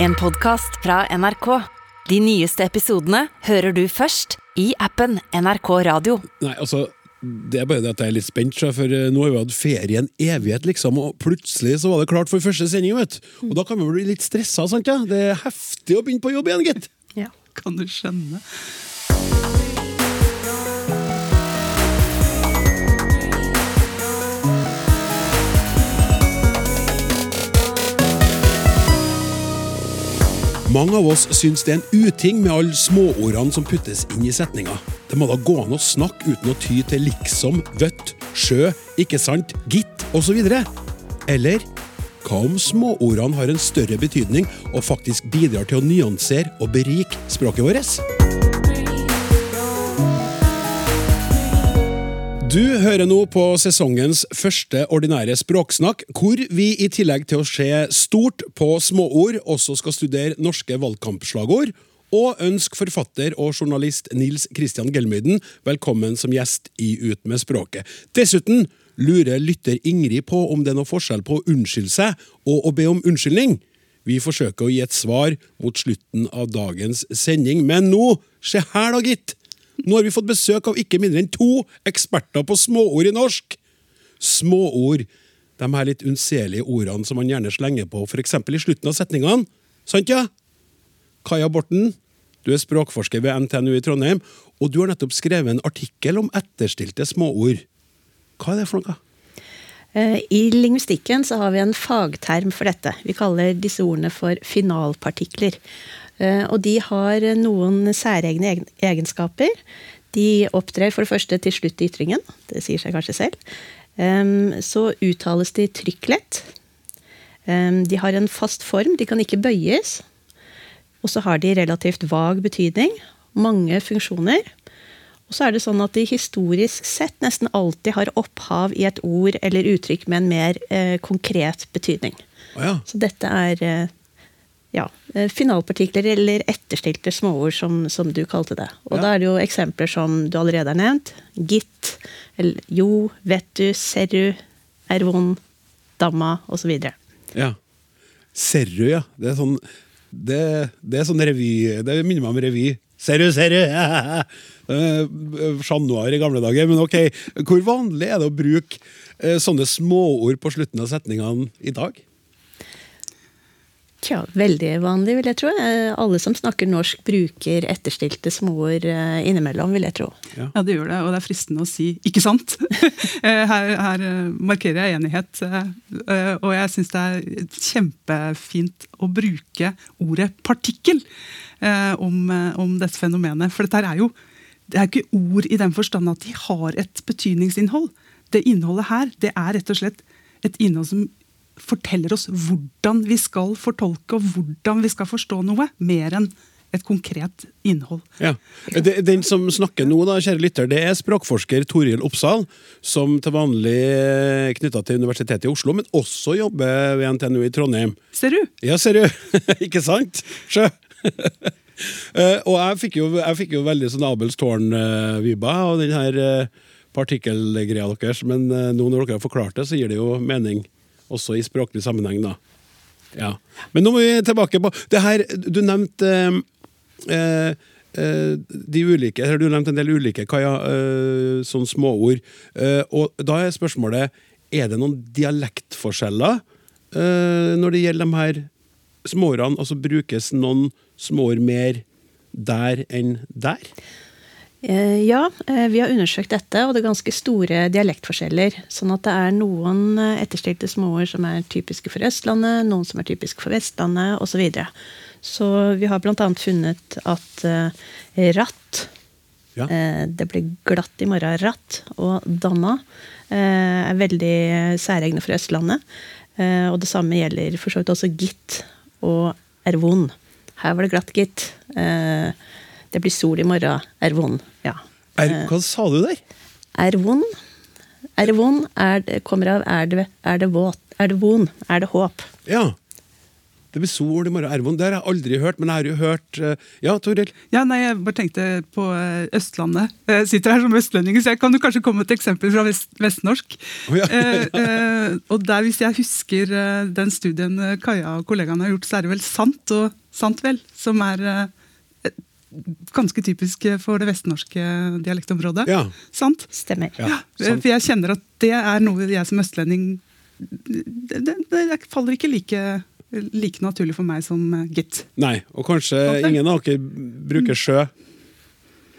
En podcast fra NRK. De nyeste episodene hører du først i appen NRK Radio. Nei, altså, det er bare det at jeg er litt spent, for eh, nå har vi hatt ferie en evighet, liksom, og plutselig så var det klart for første sending, vet. Og da kan vi bli litt stressa, sant ja? Det er heftig å begynne på jobb igjen, gitt. Ja, kan du skjønne. Mange av oss syns det er en uting med alle småordene som puttes inn i setninga. Det må da gå an å snakke uten å ty til liksom, vøtt, sjø, ikke sant, gitt osv. Eller hva om småordene har en større betydning og faktisk bidrar til å nyansere og berike språket vårt? Du hører nå på sesongens første ordinære språksnakk, hvor vi i tillegg til å se stort på småord, også skal studere norske valgkampslagord, og ønske forfatter og journalist Nils Kristian Gelmyden velkommen som gjest i Ut med språket. Dessuten lurer lytter Ingrid på om det er noe forskjell på å unnskylde seg og å be om unnskyldning. Vi forsøker å gi et svar mot slutten av dagens sending, men nå, se her da, gitt! Nå har vi fått besøk av ikke mindre enn to eksperter på småord i norsk. Småord, de her litt unnselige ordene som man gjerne slenger på, f.eks. i slutten av setningene. Sant, ja? Kaja Borten, du er språkforsker ved NTNU i Trondheim, og du har nettopp skrevet en artikkel om etterstilte småord. Hva er det for noe? Eh, I lingvistikken så har vi en fagterm for dette. Vi kaller disse ordene for finalpartikler. Eh, og de har noen særegne egenskaper. De opptrer for det første til slutt i ytringen. Det sier seg kanskje selv. Så uttales de trykklett. De har en fast form, de kan ikke bøyes. Og så har de relativt vag betydning. Mange funksjoner. Og så er det sånn at de historisk sett nesten alltid har opphav i et ord eller uttrykk med en mer eh, konkret betydning. Oh, ja. Så dette er eh, ja, finalpartikler eller etterstilte småord, som, som du kalte det. Og Ja. da er det jo eksempler som du allerede har nevnt. Gitt, eller jo, vet du, serru, ervon, er damma, osv. Ja. Serru, ja. Det er sånn det, det er sånn revy Det minner meg om revy. Serru, serru! Chat Noir i gamle dager. Men ok, hvor vanlig er det å bruke eh, sånne småord på slutten av setningene i dag? Tja, veldig vanlig, vil jeg tro. Eh, Alle som snakker norsk, bruker etterstilte småord eh, innimellom, vil jeg tro. Ja, det gjør det, og det er fristende å si 'ikke sant'. Eh, her, her markerer jeg enighet. Og jeg syns det er kjempefint å bruke ordet 'partikkel' eh, om, om dette fenomenet. For dette er jo det er ikke ord i den forstand at de har et betydningsinnhold. Det innholdet her det er rett og slett et innhold som forteller oss hvordan vi skal fortolke og hvordan vi skal forstå noe, mer enn et konkret innhold. Ja. Den som snakker nå, da, kjære lytter, det er språkforsker Toril Oppsal, som til vanlig er knytta til Universitetet i Oslo, men også jobber ved NTNU i Trondheim. Ser du? Ja, ser du. Ikke sant? Sjø. Eh, og jeg fikk jo, jeg fikk jo veldig sånn Abels tårn-vibber av den her eh, partikkelgreia deres, men eh, nå når dere har forklart det, så gir det jo mening også i språklig sammenheng, da. Ja. Men nå må vi tilbake på det her Du nevnte eh, eh, de ulike eller Du nevnte en del ulike Kaja, eh, sånne småord. Eh, og da er spørsmålet Er det noen dialektforskjeller eh, når det gjelder de her småordene? Altså brukes noen småord mer der enn der? Eh, Ja, eh, vi har undersøkt dette, og det er ganske store dialektforskjeller. Sånn at det er noen eh, etterstilte småord som er typiske for Østlandet, noen som er typiske for Vestlandet, osv. Så, videre. så vi har bl.a. funnet at ratt Ja. Det blir glatt i morgen. Ratt og danna er veldig særegne for Østlandet. Og det samme gjelder for så vidt også gitt og ervon. Her var det glatt, gitt. Eh, det blir sol i morgen, er vond. Ja. Er, hva sa du der? Er vond. Er vond er kommer av er det, er det våt. Er det vond? Er det håp? Ja. Det blir sol i morgen, Ervon. Det har jeg aldri hørt, men jeg har jo hørt eh, Ja, Toril? Ja, nei, Jeg bare tenkte på eh, Østlandet. Jeg sitter her som østlending, så jeg kan jo kanskje komme med et eksempel fra vest, vestnorsk. Oh, ja. Eh, eh, og der, Hvis jeg husker eh, den studien eh, Kaja og kollegaene har gjort, så er det vel sant og sant vel som er eh, ganske typisk for det vestnorske dialektområdet. Ja. Sant? Stemmer. Ja, sant. For jeg kjenner at det er noe jeg som østlending det, det, det faller ikke like, like naturlig for meg som eh, gitt. Nei, og kanskje okay. ingen av dere bruker sjø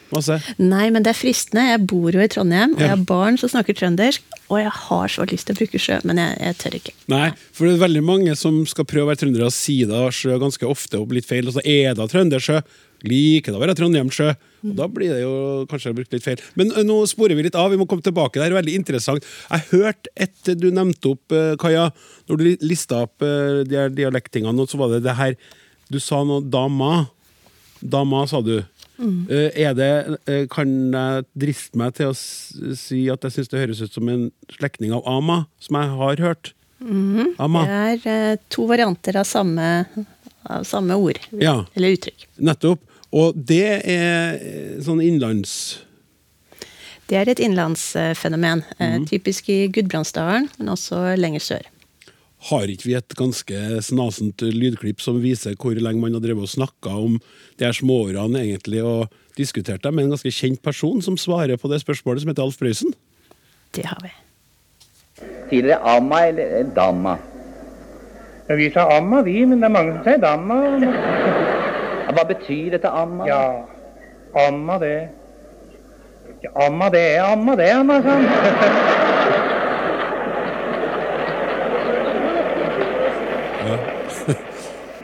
masse? Nei, men det er fristende. Jeg bor jo i Trondheim, og Ja. jeg har barn som snakker trøndersk. Og jeg har så lyst til å bruke sjø, men jeg, jeg tør ikke. Nei, for det er veldig mange som skal prøve å være trøndere og si da sjø ganske ofte og litt feil, og så er det trøndersjø. Liker det å være trondheimsjø. Og da blir det jo kanskje brukt litt feil. Men nå sporer vi litt av, vi må komme tilbake. Det er veldig interessant. Jeg hørte et du nevnte opp, eh, Kaja, når du li- lista opp eh, de her dialektingene, så var det det her Du sa noe dama. Dama, sa du. Mm. Er det, eh, kan jeg driste meg til å si at jeg syns det høres ut som en slektning av ama, som jeg har hørt? Ama. Det er eh, to varianter av samme, av samme ord. Ja. Eller uttrykk. Nettopp. Og det er eh, sånn innlands... Det er et innlandsfenomen. Mm. Typisk i Gudbrandsdalen, men også lenger sør. Har ikke vi et ganske snasent lydklipp som viser hvor lenge man har drevet og snakka om de her småårene egentlig, og diskutert dem med en ganske kjent person som svarer på det spørsmålet, som heter Alf Prøysen? Det har vi. Sier dere amma eller Dama? Ja, vi sa amma, vi, men det er mange som sier damma. Ja, Hva betyr dette amma? Ja, amma det. Ja, amma det er amma det, amma sa han.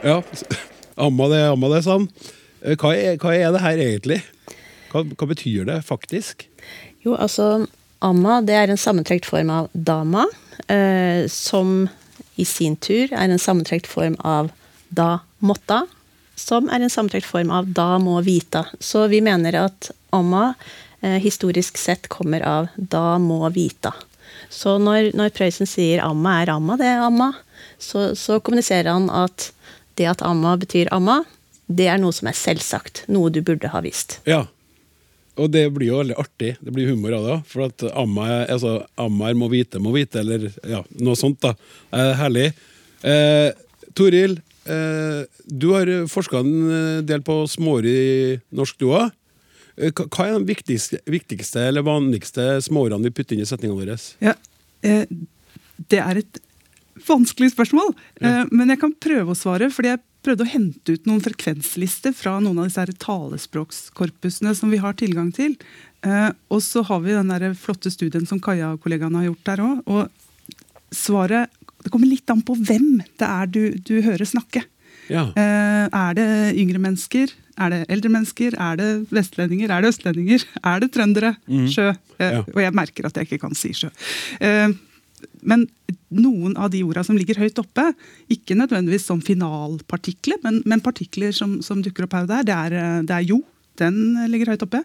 Ja, amma det, amma det, sa han. Eh, Hva er, hva er det her egentlig? Hva, hva betyr det faktisk? Jo, altså Amma det er en sammentrekt form av dama, eh, som i sin tur er en sammentrekt form av da måtta, som er en sammentrekt form av da må vita. Så vi mener at amma eh, historisk sett kommer av da må vita. Så når, når Prøysen sier amma er amma, det er amma, så, så kommuniserer han at det at amma betyr amma, det er noe som er selvsagt. Noe du burde ha visst. Ja. Og det blir jo veldig artig. Det blir humor av det. For at amma, er- altså, ammaer må vite, må vite, eller ja, noe sånt. da. Eh, herlig. Eh, Toril, du har forska en eh, del på småre i norsk, du òg. Hva er de viktigste, viktigste eller vanligste småårene vi putter inn i setningene våre? Ja, eh, det er et vanskelig spørsmål, ja. men jeg kan prøve å svare. fordi jeg prøvde å hente ut noen frekvenslister fra noen av disse her talespråkskorpusene som vi har tilgang til. Eh, og så har vi den der flotte studien som Kaja og kollegaene har gjort der òg. Og svaret Det kommer litt an på hvem det er du, du hører snakke. Ja. Eh, er det yngre mennesker? Er det eldre mennesker? Er det vestlendinger? Er det østlendinger? Er det trøndere? Sjø? Eh, Ja. Og jeg merker at jeg ikke kan si sjø. Eh, men noen av de orda som ligger høyt oppe, ikke nødvendigvis som finalpartikler, men, men partikler som, som dukker opp her og der, det er, det er jo. Den ligger høyt oppe.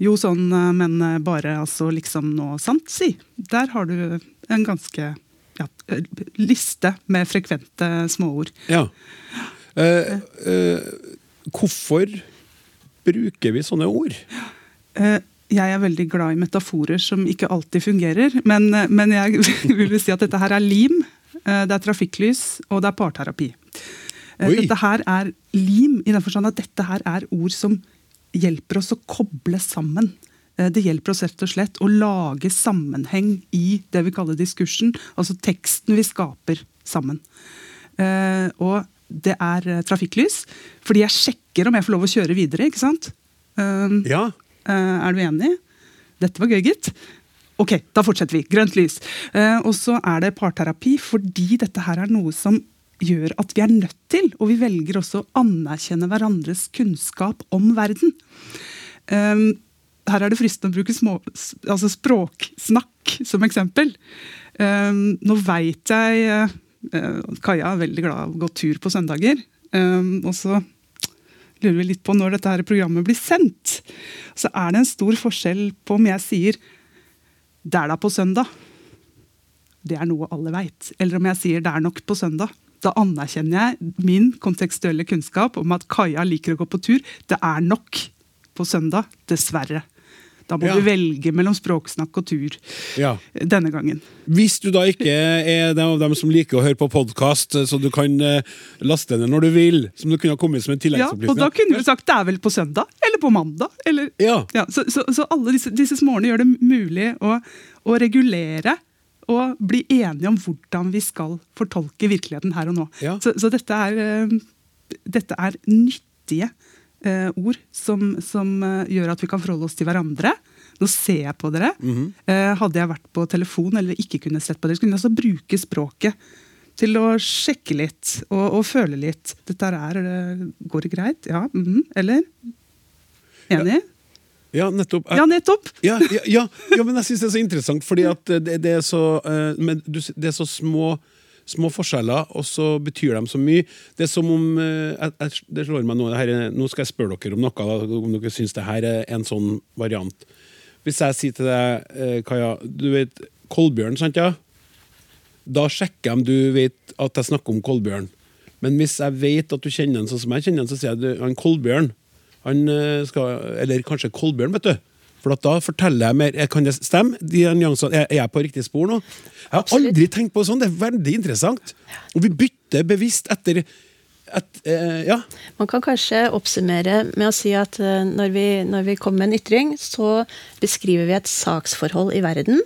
Jo sånn, men bare altså liksom nå sant, si. Der har du en ganske liste med frekvente småord. ja. Eh, eh, hvorfor bruker vi sånne ord? Eh, Jeg er veldig glad i metaforer som ikke alltid fungerer. Men, eh, men jeg vil si at dette her er lim, eh, det er trafikklys og det er parterapi. Eh, Oi. Dette her er lim i den forstand at dette her er ord som hjelper oss å koble sammen. Eh, Det hjelper oss rett og slett å lage sammenheng i det vi kaller diskursen. Altså teksten vi skaper sammen. Eh, Og det er eh, trafikklys, fordi jeg sjekker om jeg får lov å kjøre videre. ikke sant? Eh, Ja. Er du enig? Dette var gøy, gitt. Ok, da fortsetter vi. Grønt lys. Og så er det parterapi, fordi dette her er noe som gjør at vi er nødt til, og vi velger også å anerkjenne hverandres kunnskap om verden. Eh, her er det fristende å bruke små, altså språksnakk som eksempel. Um, nå veit jeg uh, Kaja er veldig glad i å gå tur på søndager. Um, og så lurer vi litt på når dette her programmet blir sendt. Så er det en stor forskjell på om jeg sier 'det er da på søndag'. Det er noe alle veit. Eller om jeg sier 'det er nok på søndag'. Da anerkjenner jeg min kontekstuelle kunnskap om at Kaja liker å gå på tur. Det er nok på søndag, dessverre. Da må Ja. vi velge mellom språksnakk og tur Ja. denne gangen. Hvis du da ikke er en av dem som liker å høre på podkast, så du kan eh, laste ned når du vil, som du kunne ha kommet som en Ja, og da kunne du sagt det er vel på søndag, eller på mandag. Eller, Ja. så, så, så alle disse, disse småårene gjør det mulig å, å regulere og bli enige om hvordan vi skal fortolke virkeligheten her og nå. Ja. Så, så dette, er, eh, dette er nyttige eh, ord som, som eh, gjør at vi kan forholde oss til hverandre. Nå ser jeg på dere. Mhm. Eh, hadde jeg vært på telefon eller ikke kunne sett på dere, så kunne jeg altså bruke språket til å sjekke litt og, og føle litt. Dette er, eh, går det greit? Ja? mhm, Eller? Enig? Ja, nettopp. Ja, nettopp! Ja, ja, ja, ja, men jeg syns det er så interessant, fordi at det, det, er, så, eh, men du, det er så små, små forskjeller, og så betyr de så mye. Det er som om eh, jeg, jeg, Det slår meg nå her, er- Nå skal jeg spørre dere om noe, da, om dere syns det her er en sånn variant. Hvis jeg sier til deg, eh, Kaja, du vet Kolbjørn, sant ja? Da sjekker jeg om du vet at jeg snakker om Kolbjørn. Men hvis jeg vet at du kjenner han sånn som jeg kjenner han, så sier jeg han Kolbjørn. Han eh, skal, eller kanskje Kolbjørn, vet du. For at da forteller jeg mer. Kan det stemme? De nyansene, er, jeg på riktig spor nå? Jeg har Absolutt. aldri tenkt på sånn. Det er veldig interessant. Og vi bytter bevisst etter et, eh, Ja. Man kan kanskje oppsummere med å si at eh, når vi, når vi kommer med en ytring, så beskriver vi et saksforhold i verden.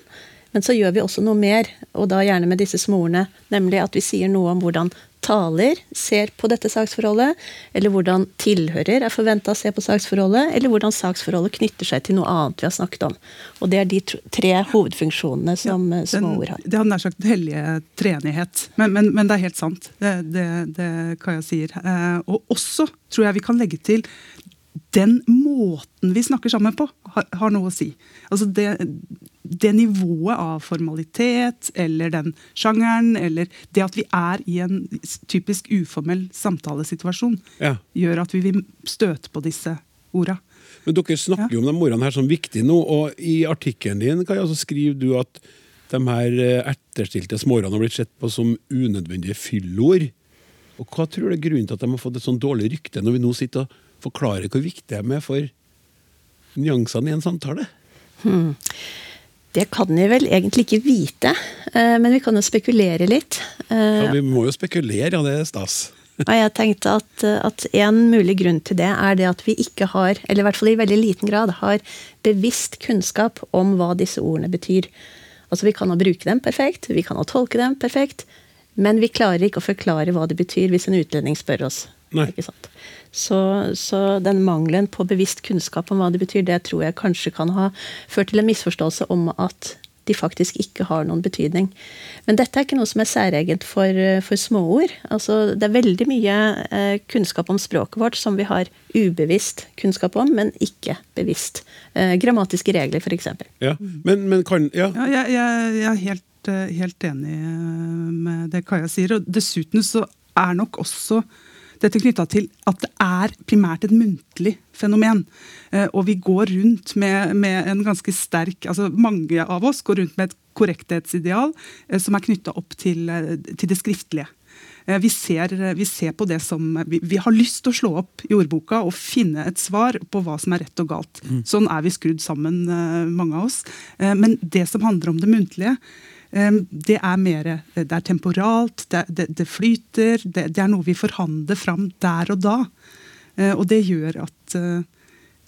Men så gjør vi også noe mer, og da gjerne med disse småordene. Nemlig at vi sier noe om hvordan taler ser på dette saksforholdet, eller hvordan tilhører er forventa å se på saksforholdet, eller hvordan saksforholdet knytter seg til noe annet vi har snakket om. Og det er de tre hovedfunksjonene som eh, små ord har. Det hadde nær sagt hellige treenighet. Men, men, men det er helt sant, det, det, det Kaja sier. Eh, og også tror jeg vi kan legge til den måten vi snakker sammen på, har, har noe å si. Altså det, det nivået av formalitet, eller den sjangeren, eller det at vi er i en typisk uformell samtalesituasjon, Ja. gjør at vi vil støte på disse orda. Men dere snakker jo om de ordene her som viktige nå, og i artikkelen din Kaja, så skriver du at de her eh, etterstilte småordene har blitt sett på som unødvendige fyllord. Og hva tror du er grunnen til at de har fått et sånn dårlig rykte, når vi nå sitter og forklarer hvor viktig de er for nyansene i en samtale? Det kan vi vel egentlig ikke vite, eh, men vi kan jo spekulere litt. Eh, Ja, vi må jo spekulere, ja, det er stas. Og jeg tenkte at, at en mulig grunn til det er det at vi ikke har, eller i hvert fall i veldig liten grad, har bevisst kunnskap om hva disse ordene betyr. Altså Vi kan jo bruke dem perfekt, vi kan jo tolke dem perfekt, men vi klarer ikke å forklare hva det betyr hvis en utlending spør oss. Nei. Ikke sant? Så, så den mangelen på bevisst kunnskap om hva det betyr, det tror jeg kanskje kan ha ført til en misforståelse om at de faktisk ikke har noen betydning. Men dette er ikke noe som er særegent for, for småord. Altså, det er veldig mye eh, kunnskap om språket vårt som vi har ubevisst kunnskap om, men ikke bevisst. Eh, grammatiske regler, f.eks. Ja. Men, men kan Ja. Ja, jeg, jeg, jeg er helt, helt enig med det Kaja sier. Og dessuten så er nok også dette knytta til at det er primært et muntlig fenomen. Eh, Og vi går rundt med, med en ganske sterk altså Mange av oss går rundt med et korrekthetsideal eh, som er knytta opp til, eh, til det skriftlige. Vi ser, vi ser på det som vi, vi har lyst til å slå opp i ordboka og finne et svar på hva som er rett og galt. Sånn er vi skrudd sammen, mange av oss. Men det som handler om det muntlige, det er mer Det er temporalt, det, det, det flyter, det, det er noe vi forhandler fram der og da. Eh, Og det gjør at eh,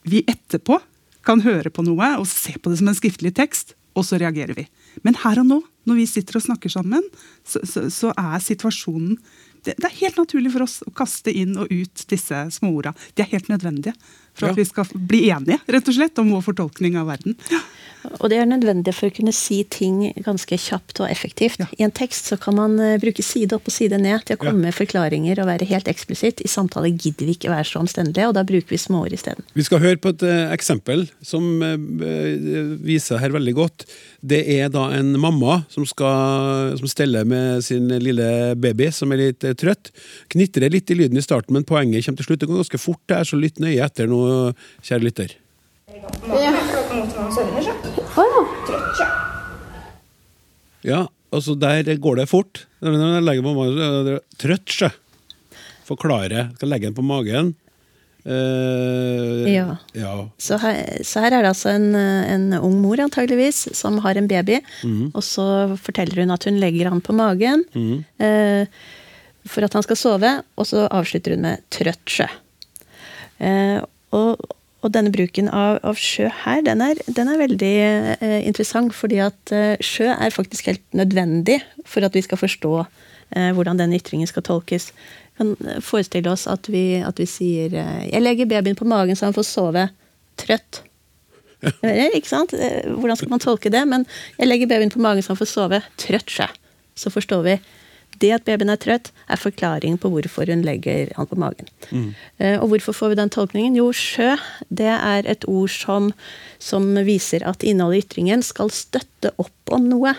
vi etterpå kan høre på noe og se på det som en skriftlig tekst, og så reagerer vi. Men her og nå, når vi sitter og snakker sammen, så, så, så er situasjonen det, det er helt naturlig for oss å kaste inn og ut disse småorda. De er helt nødvendige for at Ja. vi skal bli enige rett og slett, om vår fortolkning av verden. Og det er nødvendig for å kunne si ting ganske kjapt og effektivt. Ja. I en tekst så kan man eh, bruke side opp og side ned til å komme med forklaringer og være helt eksplisitt. I samtale gidder vi ikke være så omstendelige, og da bruker vi småord isteden. Vi skal høre på et eh, eksempel som eh, viser her veldig godt. Det er da en mamma som, skal, som steller med sin lille baby som er litt eh, trøtt. Knitrer litt i lyden i starten, men poenget kommer til slutt. Det går ganske fort, det er så lytt nøye etter nå, kjære lytter. Ja, Altså, der går det fort. Når jeg legger på magen, så er det trøtt, sjø. Forklare. Skal legge den på magen. Eh, Ja. ja. Så her, så her er det altså en, en ung mor antageligvis som har en baby, og så forteller hun at hun legger han på magen eh, for at han skal sove, og så avslutter hun med 'trøtt sjø'. Eh, og, og denne bruken av, av sjø her, den er, den er veldig interessant, fordi at sjø er faktisk helt nødvendig for at vi skal forstå hvordan den ytringen skal tolkes. Kan forestille oss at vi, at vi sier eh, 'Jeg legger babyen på magen så han får sove'. Trøtt. Eh, Ikke sant? Eh, Hvordan skal man tolke det? Men jeg legger babyen på magen så han får sove. Trøtt sjø. Så forstår vi. Det at babyen er trøtt, er forklaringen på hvorfor hun legger han på magen. Mm. Og hvorfor får vi den tolkningen? Jo, sjø det er et ord som, som viser at innholdet i ytringen skal støtte opp om noe.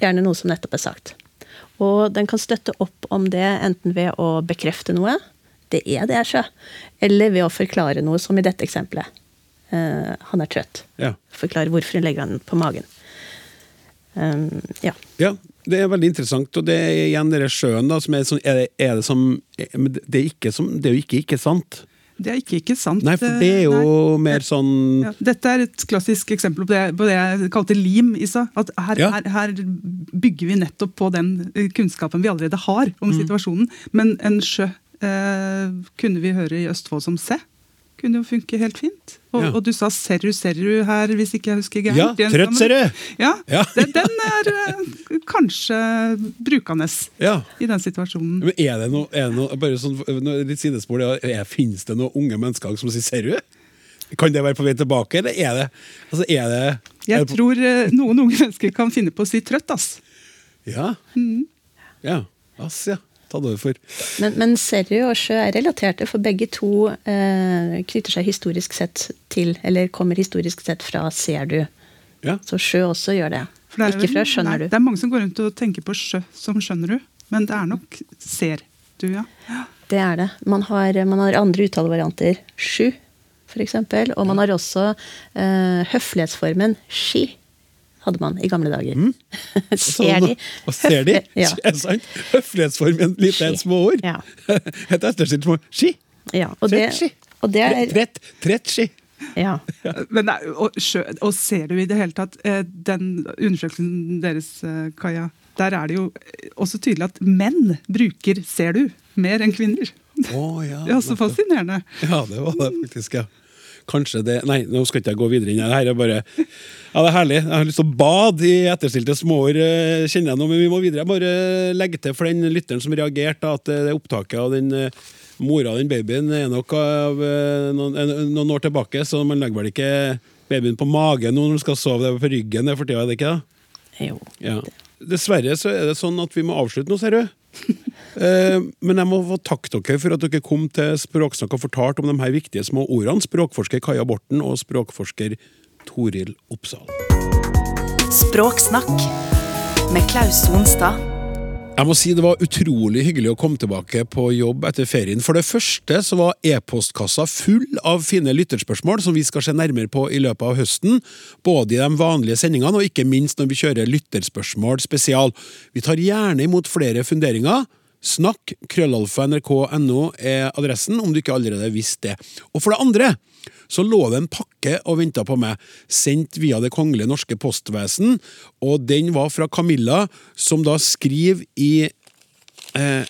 Gjerne noe som nettopp er sagt. Og den kan støtte opp om det enten ved å bekrefte noe, det er det er sjø, eller ved å forklare noe, som i dette eksempelet. Uh, han er trøtt. Ja. Forklare hvorfor hun legger han på magen. Um, ja. ja. Det er veldig interessant, og det er igjen denne sjøen, da, som er sånn Er det, er det som men det er, ikke som det er jo ikke ikke sant. Det er ikke ikke sant. Nei, for det er jo Nei. mer sånn Ja, dette er et klassisk eksempel på det, på det jeg kalte lim i stad. At her, Ja. her, her bygger vi nettopp på den eh, kunnskapen vi allerede har om Mm. situasjonen. Men en sjø eh, kunne vi høre i Østfold som se. Kunne jo funke helt fint. Og, Ja. og du sa 'serru serru' her, hvis ikke jeg husker gærent. Ja, i trøtt ser du! Ja, Ja. Den, den er eh, kanskje brukende Ja. i den situasjonen. Men er det noe, er det noe bare sånn, litt sidespor, er, Finnes det noen unge mennesker som sier 'ser du'? Kan det være på vei tilbake, eller er det altså er det, er Jeg det tror eh, noen unge mennesker kan finne på å si 'trøtt', ass. Ja. Ja. Ass, ja. Ta det over for. Men, men serru og sjø er relaterte, for begge to eh, knytter seg historisk sett til, eller kommer historisk sett fra 'ser du'. Ja. Så sjø også gjør det. For det er Ikke fra 'skjønner nei, du'. Det er mange som går rundt og tenker på sjø som skjønner du, men det er nok ser du, ja. Det er det. Man har, man har andre uttalevarianter. Sju, eksempel. Og man har også eh, høflighetsformen ski. Hadde man i gamle dager. ser de? Og ser de? Ja. Er det sant? Høflighetsformen, lite et små ord. Ja. Et etterstilt små ski. ja. Og det, Trett ski. og det er Trett, trett ski. ja. Men nei, og, og ser du i det hele tatt eh, den undersøkelsen deres, eh, Kaja, der er det jo eh, også tydelig at menn bruker 'ser du' mer enn kvinner. Å, ja, Det er også fascinerende. Ja, det var det faktisk, ja. Kanskje det Nei, nå skal ikke jeg gå videre inn i Det her er bare Ja, det er herlig. Jeg har lyst til å bade i etterstilte småår, eh, kjenner jeg nå, men vi må videre. Jeg bare legge til for den lytteren som reagerte, at eh, det opptaket av den eh, mora og den babyen er nok av noen, noen år tilbake, så man legger vel ikke babyen på magen nå når man skal sove. Det er på ryggen det er for tida, er det ikke? Jo. Ja. Dessverre så er det sånn at vi må avslutte nå, ser du. Eh, men jeg må få takke dere for at dere kom til Språksnakk og fortalte om de her viktige små ordene. Språkforsker Kaja Borten og språkforsker Toril Oppsal. Språksnakk med Klaus Sonstad. Jeg må si Det var utrolig hyggelig å komme tilbake på jobb etter ferien. For det første så var e-postkassa full av fine lytterspørsmål som vi skal se nærmere på i løpet av høsten. Både i de vanlige sendingene og ikke minst når vi kjører lytterspørsmål spesial. Vi tar gjerne imot flere funderinger. Snakk krøllalfa nrk.no er adressen, om du ikke allerede visste det. Og for det andre så lå det en pakke og venta på meg, sendt via Det kongelige norske postvesen, og den var fra Camilla, som da skriver i eh,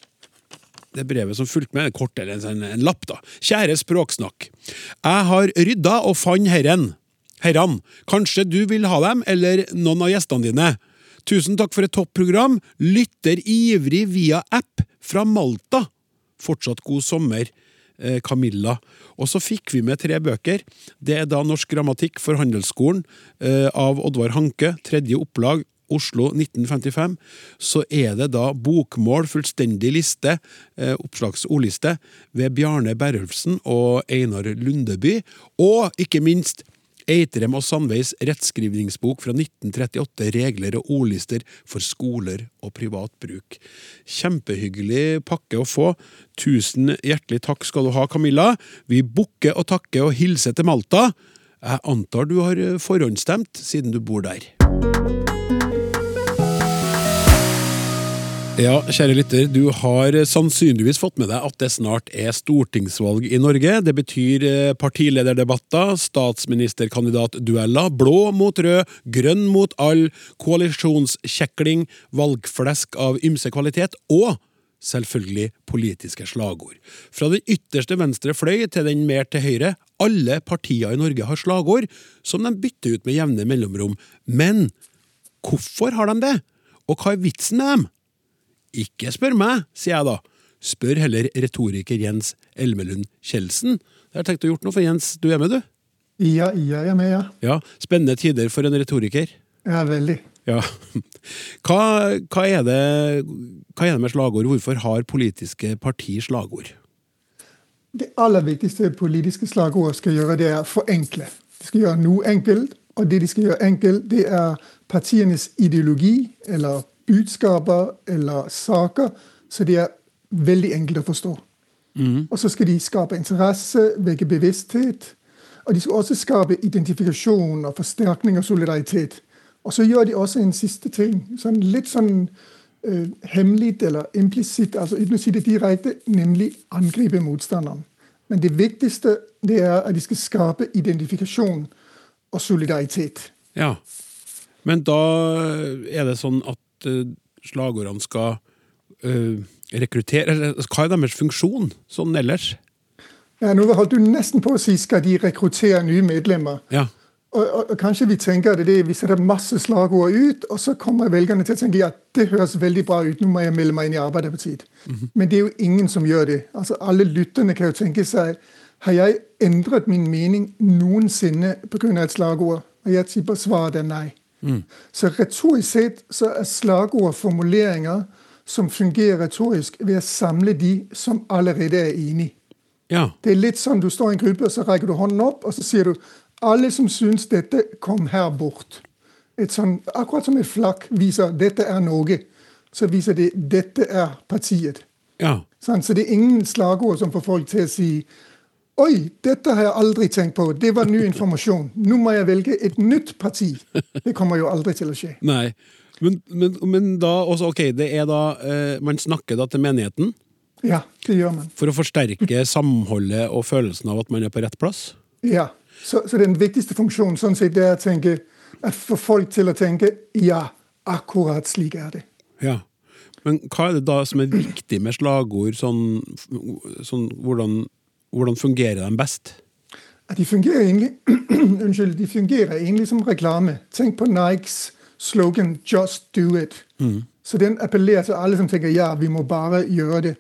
det brevet som fulgte med, kort eller en, sånn- en lapp, da. Kjære Språksnakk. Jeg har rydda og fant herren. Herran. Kanskje du vil ha dem, eller noen av gjestene dine. Tusen takk for et topp program. Lytter ivrig via app fra Malta. Fortsatt god sommer. eh, Camilla. Og så fikk vi med tre bøker. Det er da Norsk grammatikk for handelsskolen eh, av Oddvar Hanke, tredje opplag, Oslo 1955. Så er det da bokmål, fullstendig liste, eh, oppslagsordliste, ved Bjarne Berulfsen og Einar Lundeby. Og ikke minst Eitrem og Sandveis rettskrivningsbok fra 1938, regler og ordlister for skoler og privat bruk. Kjempehyggelig pakke å få. Tusen hjertelig takk skal du ha, Camilla. Vi bukker og takker og hilser til Malta. Jeg antar du har forhåndsstemt, siden du bor der. Ja, kjære lytter, du har sannsynligvis fått med deg at det snart er stortingsvalg i Norge. Det betyr eh, partilederdebatter, statsministerkandidatdueller, blå mot rød, grønn mot all, koalisjonskjekling, valgflesk av ymse kvalitet og selvfølgelig politiske slagord. Fra den ytterste venstre fløy til den mer til høyre, alle partier i Norge har slagord som de bytter ut med jevne mellomrom. Men hvorfor har de det? Og hva er vitsen med dem? Ikke spør meg, sier jeg da. Spør heller retoriker Jens Elmelund Kjeldsen. Jeg har tenkt å gjort noe for Jens. Du er med, du? Ja, jeg er med, ja. Ja, Spennende tider for en retoriker. Ja, veldig. Ja. Hva, hva, er det, hva er det med slagord? Hvorfor har politiske partier slagord? Det aller viktigste politiske slagordet skal gjøre, det er forenkle. De skal gjøre noe enkelt, og det de skal gjøre enkelt, det er partienes ideologi, eller budskaper eller saker, så de er veldig enkle å forstå. Mm. Og så skal de skape interesse, vekke bevissthet. Og de skal også skape identifikasjon og forsterkning av solidaritet. Og så gjør de også en siste ting, sånn litt sånn uh, hemmelig eller implisitt, altså uten å si det direkte, nemlig angripe motstanderen. Men det viktigste det er at de skal skape identifikasjon og solidaritet. Ja, men da er det sånn at uh, slagordene skal uh, rekruttere eller, Hva er deres funksjon sånn ellers? Ja, Nå holdt du nesten på å si skal de rekruttere nye medlemmer. Ja. Og, og, og, kanskje vi tenker det, det, vi setter masse slagord ut, og så kommer velgerne til å tenke ja, det høres veldig bra ut, nå må jeg melde meg inn i Arbeiderpartiet. Mm -hmm. Men det er jo ingen som gjør det. Altså Alle lytterne kan jo tenke seg har jeg endret min mening noensinne pga. et slagord? Og jeg tipper svaret er nei. Mm. Så retorisk sett så er slagord formuleringer som fungerer retorisk ved å samle de som allerede er enige. Ja. Det er litt sånn du står i en gruppe, og så rekker du hånden opp, og så sier du alle som syns dette, kom her bort. Et sånn, akkurat som et flagg viser dette er Norge, så viser det dette er partiet. Ja. Sånn, så det er ingen slagord som får folk til å si Oi, dette har jeg aldri tenkt på. Det var ny informasjon. Nå må jeg velge et nytt parti. Det kommer jo aldri til å skje. Nei, Men, men, men da også, ok, det er da eh, Man snakker da til menigheten Ja, det gjør man. for å forsterke samholdet og følelsen av at man er på rett plass? Ja, Så, så den viktigste funksjonen sånn sett, det er å tenke, at få folk til å tenke ja, akkurat slik er det. Ja. Men hva er det da som er viktig med slagord? Sånn, sånn hvordan, hvordan fungerer de best? De fungerer egentlig Unnskyld, de fungerer egentlig som reklame. Tenk på Nikes slogan 'Just do it'. Så den appellerer til alle som tenker ja, vi må bare gjøre det.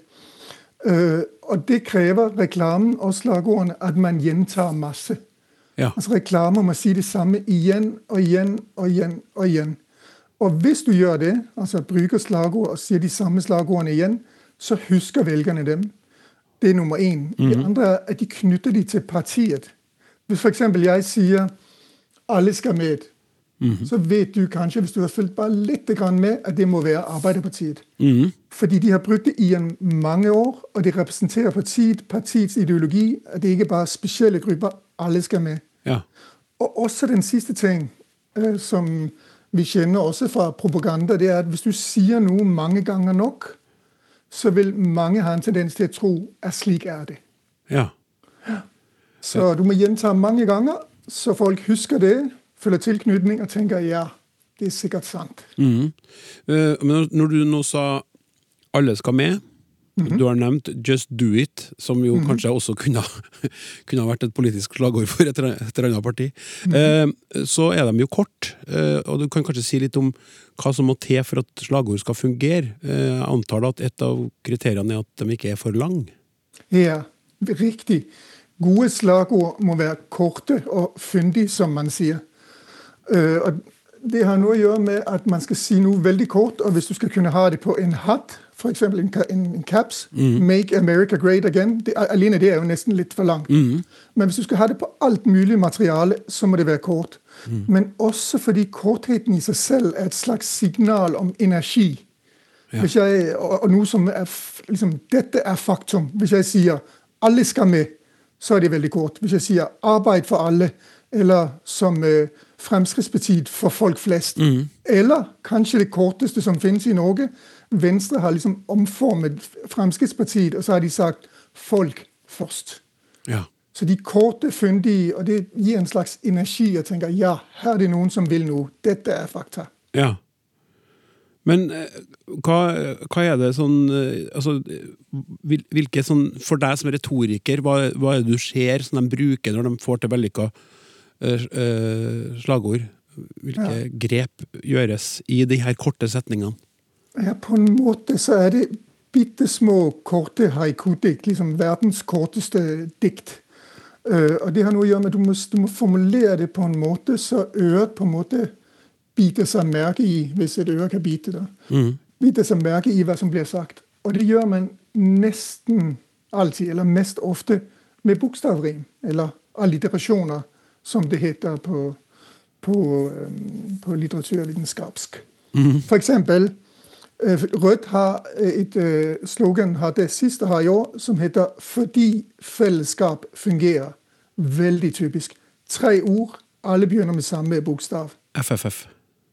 Uh, og det krever reklamen og slagordene at man gjentar masse. Ja. Altså Reklamer må si det samme igjen og igjen og igjen og igjen. Og hvis du gjør det, altså bruker slagord og sier de samme slagordene igjen, så husker velgerne dem. Det er nummer én. Det andre er at de knytter de til partiet. Hvis f.eks. jeg sier 'alle skal med', så vet du kanskje, hvis du har fulgt bare litt med, at det må være Arbeiderpartiet. Fordi de har brukt det i en mange år, og det representerer partiet, partiets ideologi. at Det ikke bare er spesielle grupper. Alle skal med. Ja. Og også den siste ting, eh, som vi kjenner også fra propaganda, det er at hvis du sier noe mange ganger nok, så vil mange ha en tendens til å tro at slik er det. ja. Så du må gjenta mange ganger, så folk husker det, føler tilknytning og tenker ja, det er sikkert sant. Mm. Eh, Men når du nå sa alle skal med, du har nevnt Just Do It, som jo kanskje også kunne, kunne vært et politisk slagord for et, et eller annet parti. Eh, Så er de jo kort, eh, og du kan kanskje si litt om hva som må til for at slagord skal fungere. Eh, Jeg antar da at et av kriteriene er at de ikke er for lang. Ja, riktig. Gode slagord må være korte og fyndige, som man sier. Eh, og det har noe å gjøre med at man skal si noe veldig kort, og hvis du skal kunne ha det på en hatt, f.eks. En, en, en caps, 'Make America Great Again', det, alene det er jo nesten litt for langt. Men hvis du skal ha det på alt mulig materiale, så må det være kort. Men også fordi kortheten i seg selv er et slags signal om energi. Hvis jeg, og, og noe som er liksom, Dette er faktum. Hvis jeg sier 'alle skal med', så er det veldig kort. Hvis jeg sier 'arbeid for alle', eller som uh, Fremskrittspartiet for folk flest. Eller kanskje det korteste som finnes i Norge. Venstre har liksom omformet Fremskrittspartiet, og så har de sagt 'folk først'. Ja. Så de korte, fyndige, og det gir en slags energi. og tenker ja, her er det noen som vil noe. Dette er fakta. Ja. Men eh, hva, hva er det sånn eh, altså, hvilke sånn, For deg som retoriker, hva, hva er det du ser som de bruker når de får til vellykka slagord? Hvilke grep gjøres i de her korte setningene? Ja, på en måte så er det bitte små, korte haiku-dikt. Liksom verdens korteste dikt. Eh, og det har noe å gjøre med at du må, du må formulere det på en måte så øret på en måte biter seg merke i, hvis et øre kan bite det. Biter seg merke i hva som blir sagt. Og det gjør man nesten alltid, eller mest ofte, med bokstavrim. Eller alliterasjoner, som det heter på, på, eh, på litteraturvitenskapsk. For eksempel Øh, Rødt har et øh, slogan har det siste har i år som heter 'Fordi fellesskap fungerer'. Veldig typisk. Tre ord. Alle begynner med samme bokstav. FFF.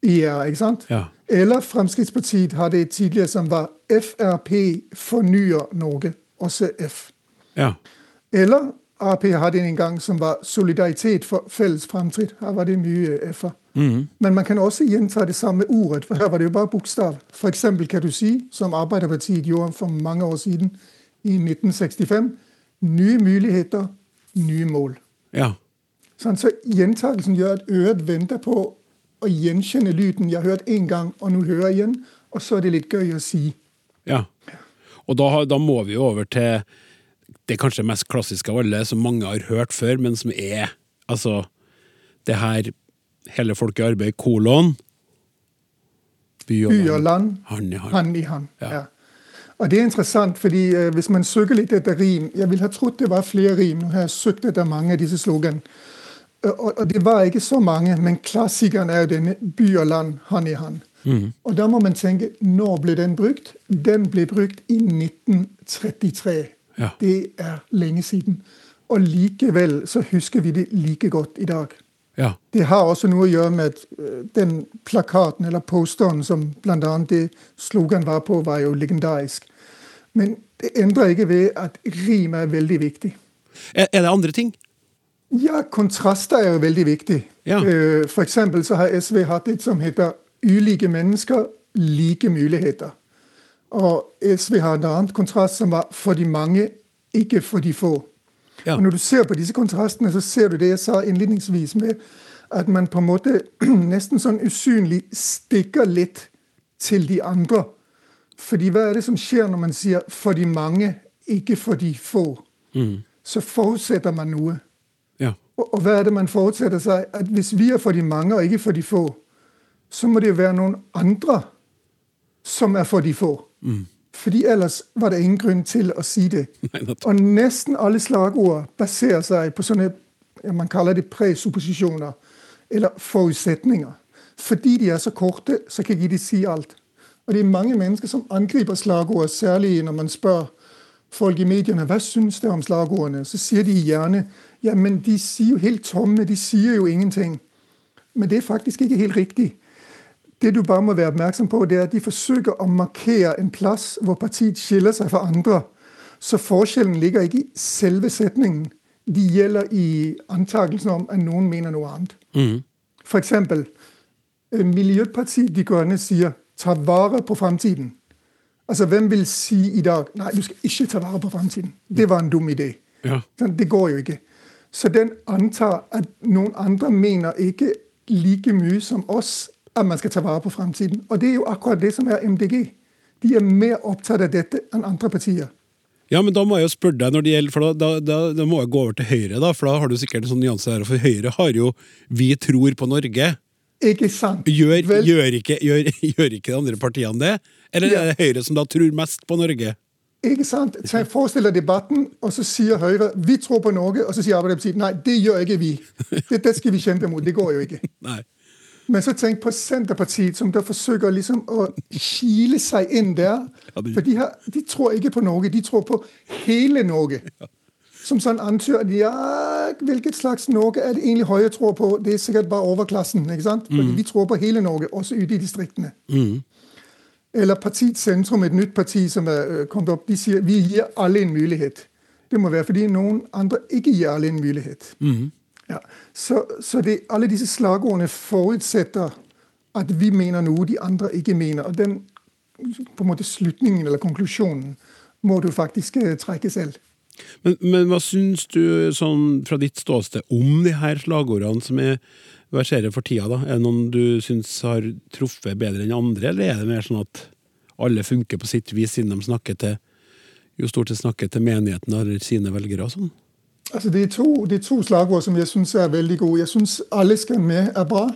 Ja, ikke sant? Ja. Eller Fremskrittspartiet har det tidligere som var 'Frp fornyer Norge'. Også F. Ja. Eller Ap hadde en gang som var 'Solidaritet for felles fremtid'. Her var det mye F-er. Men man kan også gjenta det samme ordet, for her var det jo bare bokstav. Eksempel kan du si, som Arbeiderpartiet gjorde for mange år siden, i 1965, nye muligheter, nye mål. ja. Sånn, så gjentakelsen gjør at øret venter på å gjenkjenne lyden. Jeg har hørt én gang, og nå hører jeg igjen. Og så er det litt gøy å si. Ja. Og da, da må vi jo over til det kanskje mest klassiske av alle, som mange har hørt før, men som er altså det her hele folket i arbeid, kolon By og land, Hand i hand. hand i hand. Ja. Ja. Og det er interessant, fordi eh, hvis man søker litt etter rim Jeg ville ha trodd det var flere rim. Nå har jeg søkt etter mange av disse slogan. Eh, Og, og det var ikke så mange, men klassikeren er jo denne by og land, hand i hand. Og da må man tenke når ble den brukt? Den ble brukt i 1933. Ja. Det er lenge siden. Og likevel så husker vi det like godt i dag. Ja. Det har også noe å gjøre med at øh, den plakaten eller posteren som bl.a. det slogan var på, var jo legendarisk. Men det endrer ikke ved at rim er veldig viktig. Er, er det andre ting? Ja, kontraster er jo veldig viktig. Ja. Øh, For eksempel så har SV hatt et som heter 'Ulike mennesker, like muligheter'. Og SV har en annen kontrast som var 'for de mange, ikke for de få'. Ja. Og Når du ser på disse kontrastene, så ser du det jeg sa innledningsvis med at man på en måte nesten sånn usynlig stikker litt til de andre. Fordi hva er det som skjer når man sier 'for de mange, ikke for de få'? Så forutsetter man noe. Ja. Og, og hva er det man forutsetter seg? At hvis vi er for de mange og ikke for de få, så må det jo være noen andre som er for de få. Fordi ellers var det ingen grunn til å si det. Og nesten alle slagord baserer seg på sånne man kaller det presupposisjoner, eller forutsetninger. Fordi de er så korte, så kan ikke de si alt. Og det er mange mennesker som angriper slagord, særlig når man spør folk i mediene hva syns de om slagordene. Så sier de gjerne ja, men de sier jo helt tomme, de sier jo ingenting. Men det er faktisk ikke helt riktig. Det du bare må være oppmerksom på, det er at de forsøker å markere en plass hvor partiet skiller seg fra andre. Så forskjellen ligger ikke i selve setningen. De gjelder i antakelsen om at noen mener noe annet. For eksempel, eh, Miljøpartiet De Grønne sier 'ta vare på framtiden'. Altså, Hvem vil si i dag 'nei, du skal ikke ta vare på framtiden'? Det var en dum idé. Ja. Det går jo ikke. Så den antar at noen andre mener ikke like mye som oss at man skal ta vare på fremtiden. Og det er jo akkurat det som er MDG. De er mer opptatt av dette enn andre partier. Ja, men da må jeg jo spørre deg når det gjelder, for da, da, da, må jeg gå over til Høyre, da, for da har du sikkert en sånn nyanse der. For Høyre har jo 'Vi tror på Norge'. Ikke sant? Gjør, gjør, ikke, gjør, gjør ikke de andre partiene det? Eller Ja. er det Høyre som da tror mest på Norge? ikke sant? Så jeg forestiller debatten, og så sier Høyre 'vi tror på Norge', og så sier Arbeiderpartiet 'nei, det gjør ikke vi'. Dette skal vi kjempe mot. Det går jo ikke. Nei. Men så tenk på Senterpartiet, som da forsøker liksom å kile seg inn der. For de, har, de tror ikke på Norge, de tror på hele Norge. som sånn antyder ja, hvilket slags Norge er det egentlig Høyre tror på? Det er sikkert bare overklassen. ikke sant? Fordi vi tror på hele Norge, også ute i distriktene. Eller Partiet Sentrum, et nytt parti som er øh, kommet opp, de sier vi gir alle en mulighet. Det må være fordi noen andre ikke gir alle en mulighet. Ja. Så, så det, alle disse slagordene forutsetter at vi mener noe de andre ikke mener. Og den på en måte slutningen eller konklusjonen må du faktisk eh, trekke selv. Men, men hva syns du sånn fra ditt ståsted om de her slagordene som er verserer for tida? da? Er det noen du syns har truffet bedre enn andre, eller er det mer sånn at alle funker på sitt vis, siden de snakker til jo stort sett snakker til menigheten eller sine velgere og sånn? Altså, det, er to, det er to slagord som jeg syns er veldig gode. Jeg syns 'alle skal med' er bra.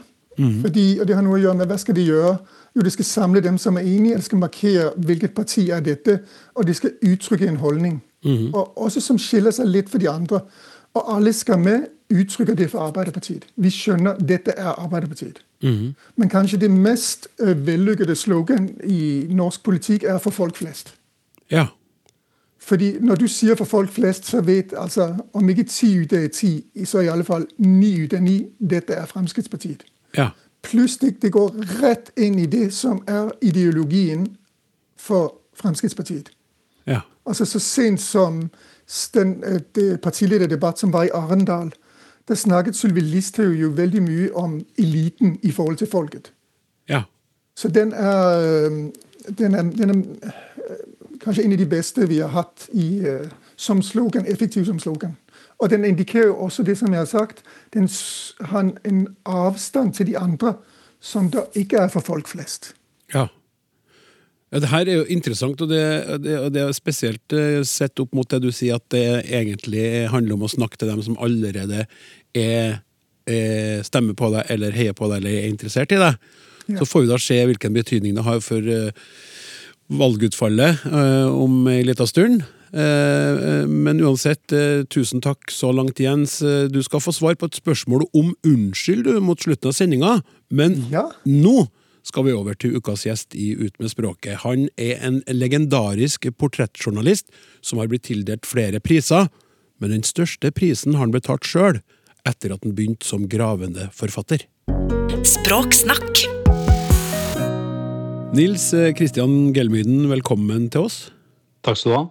Fordi, og Det har noe å gjøre med hva skal de gjøre. Jo, Det skal samle dem som er enige, det skal markere hvilket parti er dette, og det skal uttrykke en holdning. Og Også som skiller seg litt for de andre. Og 'alle skal med' uttrykker det for Arbeiderpartiet. Vi skjønner dette er Arbeiderpartiet. Men kanskje det mest eh, vellykkede slogan i norsk politikk er 'for folk flest'. Ja. Fordi når du sier for folk flest, så vet altså om ikke ti ut av ti, så i alle fall ni ut av ni dette er Fremskrittspartiet. Ja. Pluss det, går rett inn i det som er ideologien for Fremskrittspartiet. Ja. Altså Så sent som den øh, det partilederdebatt som var i Arendal, der snakket Sylvi Listhaug jo veldig mye om eliten i forhold til folket. Ja. Så den er, øh, den er, den er kanskje en av de beste vi har hatt i, øh, som slogan, effektiv som slogan. Og den indikerer jo også det som jeg har sagt, den har en- avstand til de andre som da ikke er for folk flest. Ja. Ja, det her er jo interessant, og det, det, det er spesielt eh, sett opp mot det du sier, at det egentlig handler om å snakke til dem som allerede er, er stemmer på deg, eller heier på deg, eller er interessert i deg. Ja. Så får vi da se hvilken betydning det har for eh, valgutfallet eh, om ei lita stund. Eh, eh, men uansett, tusen takk så langt, Jens. Du skal få svar på et spørsmål om unnskyld du, mot slutten av sendinga, men Ja. nå skal vi over til ukas gjest i Ut med språket. Han er en legendarisk portrettjournalist som har blitt tildelt flere priser, men den største prisen har han betalt sjøl, etter at han begynte som gravende forfatter. Språksnakk Nils eh, Kristian Gelmyden, velkommen til oss. Takk skal du ha.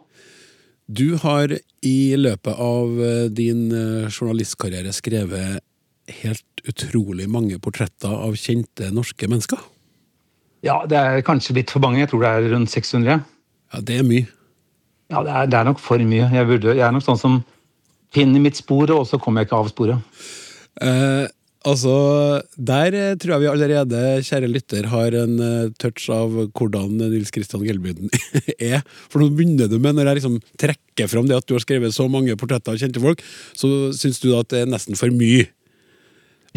Du har i løpet av eh, din eh, journalistkarriere skrevet helt utrolig mange portretter av kjente norske mennesker. Ja, det er kanskje litt for mange. Jeg tror det er rundt 600. Ja, det er mye. Ja, det er, det er nok for mye. Jeg, burde, jeg er nok sånn som finner mitt spor, og så kommer jeg ikke av sporet. Eh, altså, der eh, tror jeg vi allerede, kjære lytter, har en eh, touch av hvordan Nils Kristian Gelbyden er. For nå begynner du med, når jeg liksom trekker fram det at du har skrevet så mange portretter av kjente folk, så syns du at det er nesten for mye.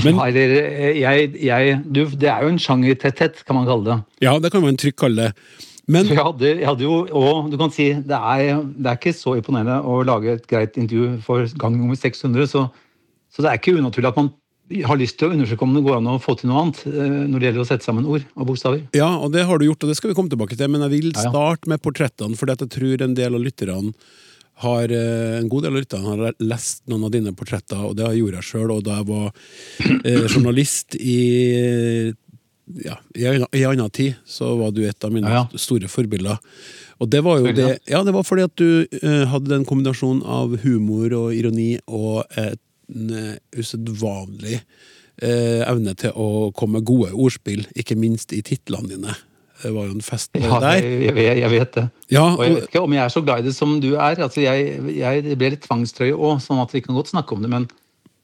Men- ja, eller, eh, jeg, jeg, du, det er jo en sjangertetthet, kan man kalle det. Ja, det kan man trygt kalle det. Men jeg hadde, jeg hadde jo, og du kan si, det er, det er ikke så imponerende å lage et greit intervju for gang nummer 600, så, så det er ikke unaturlig at man har lyst til å undersøke om det går an å få til noe annet eh, når det gjelder å sette sammen ord og bokstaver. Ja, og det har du gjort, og det skal vi komme tilbake til, men jeg vil starte med portrettene, for jeg tror en del av lytterne har, eh, en god del av lytterne har lest noen av dine portretter, og det gjorde jeg sjøl, og da jeg var eh, journalist i ja, i en annen tid, så var du et av mine Ja, ja. store forbilder. Og det var jo det, ja, det var fordi at du eh, hadde en kombinasjon av humor og ironi og en eh, usedvanlig eh, evne til å komme med gode ordspill, ikke minst i titlene dine. Det var jo en fest Ja, der. jeg, jeg, jeg vet det. Ja, Og jeg vet ikke om jeg er så glad i det som du er. Altså, jeg, jeg ble litt tvangstrøye òg, sånn at vi kan godt snakke om det. Men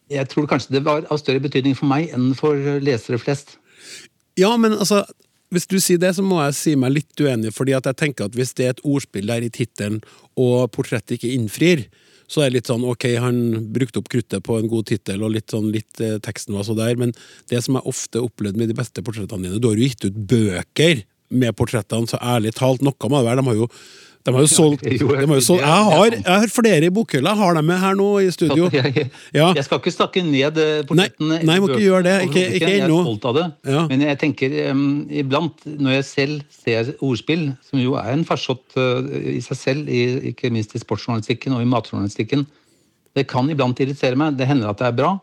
jeg tror kanskje det var av større betydning for meg enn for lesere flest. ja, men altså hvis du sier det, så må jeg si meg litt uenig, fordi at jeg tenker at hvis det er et ordspill der i tittelen, og portrettet ikke innfrir, så er det litt sånn ok, han brukte opp kruttet på en god tittel, og litt sånn litt eh, teksten var så der, men det som jeg ofte opplevde med de beste portrettene dine, du har jo gitt ut bøker med portrettene, så ærlig talt, noe må det være. De har jo de har jo solgt, jo, de har jo solgt jeg, har, jeg har flere i bokhylla, jeg har dem med her nå i studio. Jeg, Ja. jeg skal ikke snakke ned eh, portrettene. Nei, nei, må ikke gjøre det. Ikke- ikke Jeg er stolt av det. Ja. Men jeg tenker um, iblant, når jeg selv ser ordspill, som jo er en farsott uh, i seg selv, i, ikke minst i sportsjournalistikken og i matjournalistikken, Det kan iblant irritere meg. Det hender at det er bra.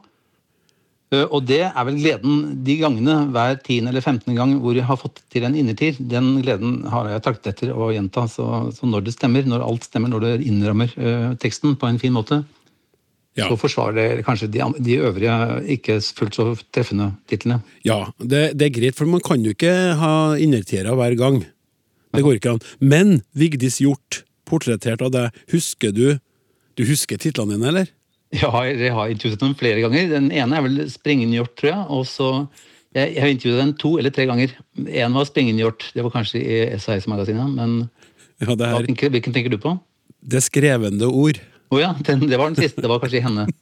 Eh, Og det er vel gleden de gangene hver 10. eller 15. gang hvor jeg har fått til en innertier. Den gleden har jeg traktet etter å gjenta. Så, så når det stemmer, når alt stemmer, når det innrammer uh, teksten på en fin måte, Ja. så forsvarer det kanskje de, de øvrige ikke fullt så treffende titlene. Ja, det, det er greit, for man kan jo ikke ha innertiere hver gang. Det går ikke an. Men Vigdis Hjort, portrettert av deg, husker du Du husker titlene dine, eller? Har, jeg har intervjuet dem flere ganger. Den ene er vel Springende hjort, tror jeg. Og så jeg, har intervjuet den to eller tre ganger. En var Springende hjort. Det var kanskje i SAS-magasinet. Men Ja, det her, tenker, hvilken tenker du på? det skrevende ord. Å ja, den, det var den siste. Det var kanskje henne.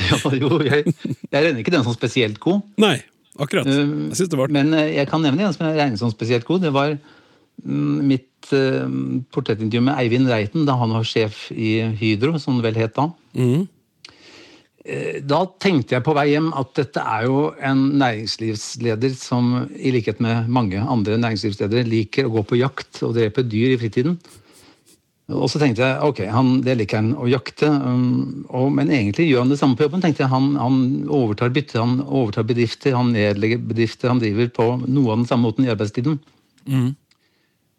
Ja, jo, jeg, jeg regner ikke den som spesielt god. Nei, akkurat. Eh, Jeg synes det var Men eh, jeg kan nevne en som jeg regner som spesielt god. Det var mm, mitt eh, portrettintervju med Eivind Reiten da han var sjef i Hydro, som det vel het da. Mhm. Eh, Da tenkte jeg på vei hjem at dette er jo en næringslivsleder som i likhet med mange andre næringslivsledere liker å gå på jakt og drepe dyr i fritiden. Og så tenkte jeg ok, han, det liker han å jakte, um, og, men egentlig gjør han det samme på jobben. tenkte jeg, Han, han overtar bytte, han overtar bedrifter, han nedlegger bedrifter, han driver på noe av den samme måten i arbeidstiden.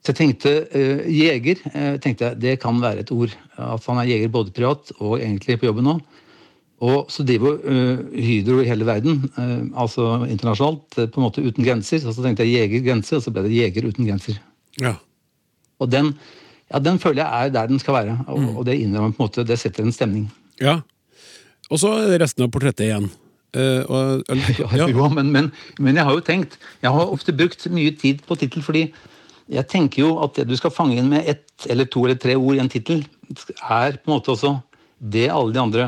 Så jeg tenkte uh, jeger, eh, tenkte jeg, det kan være et ord. At han er jeger både privat og egentlig på jobben nå. Og så driver eh, Hydro i hele verden, eh, altså internasjonalt, eh, på en måte uten grenser. Og så tenkte jeg jeger grenser, og så ble det jeger uten grenser. Ja. Og den, ja, den føler jeg er der den skal være. Og, og det innrømmer på en måte, det setter en stemning. ja. Og så resten av portrettet igjen. Uh, og, Ja, jo, men, men, men jeg har jo tenkt Jeg har ofte brukt mye tid på tittel fordi jeg tenker jo at det du skal fange inn med ett eller to eller tre ord i en tittel, er på en måte også det alle de andre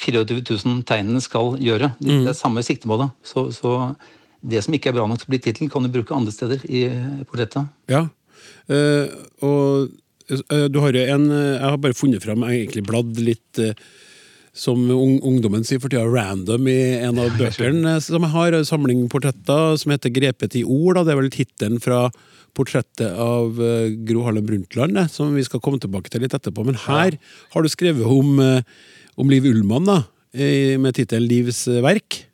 24 000 tegnene skal gjøre. Det er samme siktemålet. Så, så det som ikke er bra nok til å bli tittel, kan du bruke andre steder i portrettet. Ja. uh, og eh, du har jo en eh, Jeg har bare funnet fram, egentlig bladd litt eh, som ungdommen sier for tida, random i en av bøkene eh, som jeg har. Samling portretter som heter 'Grepet i ord'. Det er vel tittelen fra portrettet av eh, Gro Harlem Brundtland, eh, som vi skal komme tilbake til litt etterpå. Men her har du skrevet om, eh, om Liv Ullmann, da, med tittelen 'Livs verk'.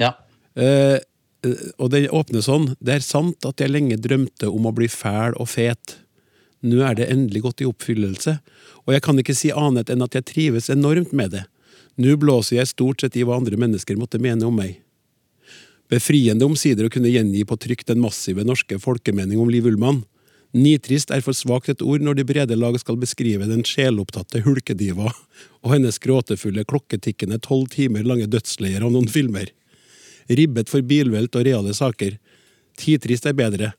Ja. Eh, eh, og den åpner sånn. Det er sant at jeg lenge drømte om å bli fæl og fet. Nå er det endelig gått i oppfyllelse, og jeg kan ikke si annet enn at jeg trives enormt med det. Nå blåser jeg stort sett i hva andre mennesker måtte mene om meg. Befriende omsider å kunne gjengi på trykk den massive norske folkemening om Liv Ullmann. Nitrist er for svakt et ord når de brede lag skal beskrive den sjelopptatte hulkediva og hennes gråtefulle, klokketikkende tolv timer lange dødsleier av noen filmer. Ribbet for bilvelt og reale saker. Titrist er bedre.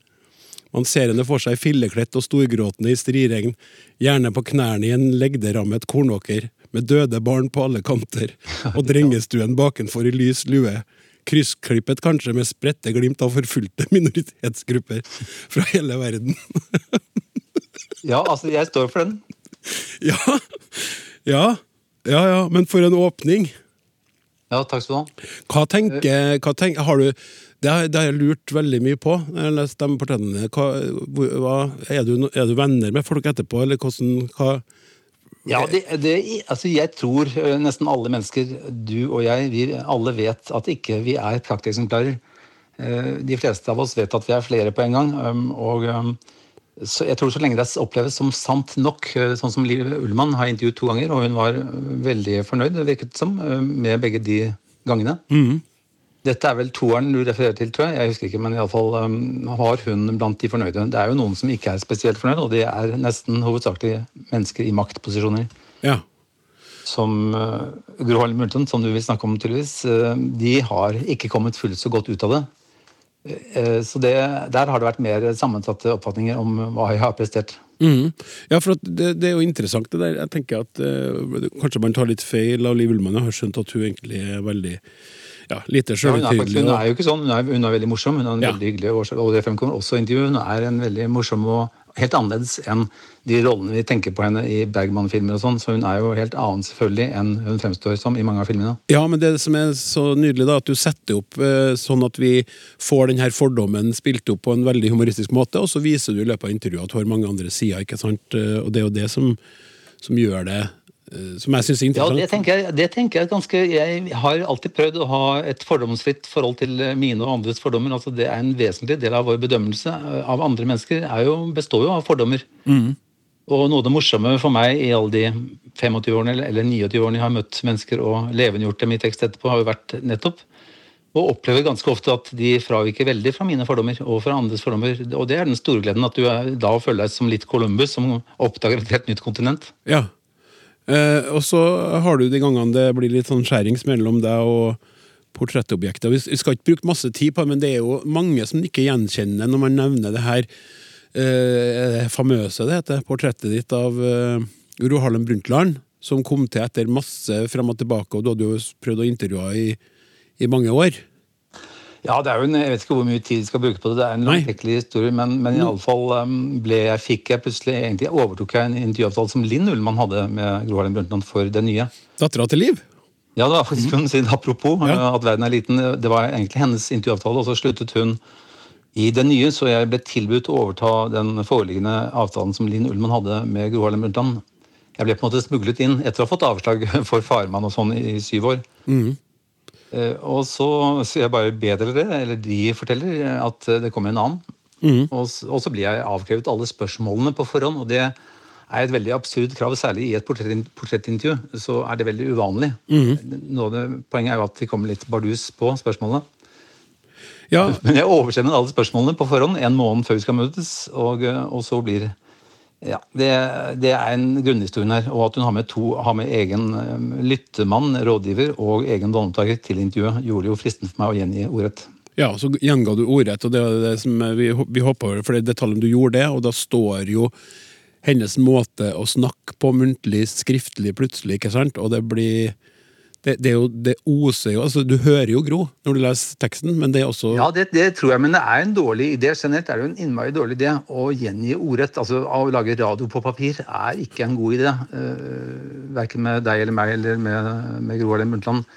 Man ser henne for seg filleklett og storgråtende i striregn, gjerne på knærne i en legderammet kornåker, med døde barn på alle kanter, og drengestuen bakenfor i lys lue. Kryssklippet kanskje med spredte glimt av forfulgte minoritetsgrupper fra hele verden. ja, altså, jeg står for den. Ja, ja, ja, ja, men for en åpning. Ja, takk skal du ha. Hva tenker, hva tenker Har du det har, det har jeg lurt veldig mye på. Jeg har lest de portrettene. Hva, hva, er, du, er du venner med folk etterpå, eller hvordan hva, Ja, det, det, altså jeg tror eh, nesten alle mennesker, du og jeg, vi alle vet at ikke vi er prakteksemplarer. Eh, De fleste av oss vet at vi er flere på en gang. um, og um, jeg tror så lenge det oppleves som sant nok, eh, sånn som Liv Ullmann har intervjuet to ganger, og hun var veldig fornøyd, virket som, med begge de gangene. Dette er vel toeren du refererer til, tror jeg. Jeg husker ikke, men iallfall um, var hun blant de fornøyde. Det er jo noen som ikke er spesielt fornøyd, og det er nesten hovedsakelig mennesker i maktposisjoner. Ja. Som uh, Gro Harlem Brundtland, som du vil snakke om tydeligvis, uh, de har ikke kommet fullt så godt ut av det. Uh, så det, der har det vært mer sammensatte oppfatninger om hva jeg har prestert. Mm. Ja, for det, det er jo interessant det der. Jeg tenker at uh, Kanskje man tar litt feil av Liv Ullmann. Jeg har skjønt at hun egentlig er veldig ja, lite Ja, hun, hun er jo ikke sånn, hun er, hun er veldig morsom. Hun er Ja. veldig hyggelig, og, det fremkommer også i intervjuet. Hun er en veldig morsom og helt annerledes enn de rollene vi tenker på henne i Bergman-filmer og sånn. Så hun er jo helt annen selvfølgelig enn hun fremstår som i mange av filmene. Ja, men det som er så nydelig, da, at du setter opp eh, sånn at vi får den her fordommen spilt opp på en veldig humoristisk måte, og så viser du i løpet av intervjuet at du har mange andre sider, ikke sant? Eh, Og det er jo det som, som gjør det som jeg syns er Ja, interessant. det tenker jeg, det tenker jeg ganske Jeg har alltid prøvd å ha et fordomsfritt forhold til eh, mine og andres fordommer. altså Det er en vesentlig del av vår bedømmelse eh, av andre mennesker. Er jo, består jo av fordommer. Og noe av det morsomme for meg i alle de 25-årene eller, eller 29-årene jeg har møtt mennesker og levendegjort dem i tekst etterpå, har jo vært nettopp og opplever ganske ofte at de fraviker veldig fra mine fordommer og fra andres fordommer. Og det er den store gleden, at du da føler deg som litt Columbus, som oppdager et helt nytt kontinent. Ja. Eh, og så har du de gangene det blir litt sånn skjærings mellom deg og portrettobjektet. Vi skal ikke bruke masse tid på det, men det er jo mange som ikke gjenkjenner når man nevner det her eh, famøse det heter, portrettet ditt av eh, Gro Harlem Brundtland, som kom til etter masse frem og tilbake, og du hadde jo prøvd å intervjue i, i mange år. Ja, det er jo en, Jeg vet ikke hvor mye tid vi skal bruke på det. Det er en langtekkelig historie. Men, men i alle fall um, ble jeg, fikk jeg plutselig egentlig overtok jeg en intervjuavtale som Linn Ullmann hadde med Gro Harlem Brundtland for det nye. Dattera til Liv? Ja, det var faktisk hun sin apropos Ja. uh, at verden er liten. Det var egentlig hennes intervjuavtale, og så sluttet hun i det nye, så jeg ble tilbudt å overta den foreliggende avtalen som Linn Ullmann hadde med Gro Harlem Brundtland. Jeg ble på en måte smuglet inn etter å ha fått avslag for farmann og sånn i syv år. Eh, Og så sier jeg bare be dere det, eller de forteller eh, at eh, det kommer en annen. Og, og så blir jeg avkrevet alle spørsmålene på forhånd, og det er et veldig absurd krav, særlig i et portrettintervju. Så er det veldig uvanlig. Av det, poenget er jo at vi kommer litt bardus på spørsmålene. Ja, Men jeg oversender alle spørsmålene på forhånd en måned før vi skal møtes, og, eh, og så blir ja, det, det er en grunnhistorien her. Og at hun har med to, har med egen eh, lyttemann, rådgiver, og egen båndopptaker til intervjuet, gjorde det jo fristende for meg å gjengi ordrett. Ja, så gjenga du ordrett, og det er det som vi, vi hoppa over, for det er detaljen du gjorde det, og da står jo hennes måte å snakke på muntlig, skriftlig plutselig, ikke sant? Og det blir Det, det er jo Det oser jo Altså, du hører jo Gro når du leser teksten, men det er også Ja, det, det tror jeg, men det er en dårlig idé. Generelt er det jo en innmari dårlig idé å gjengi ordrett. Altså, Å lage radio på papir er ikke en god idé. Uh, verken med deg eller meg eller med, med Gro eller Muntland.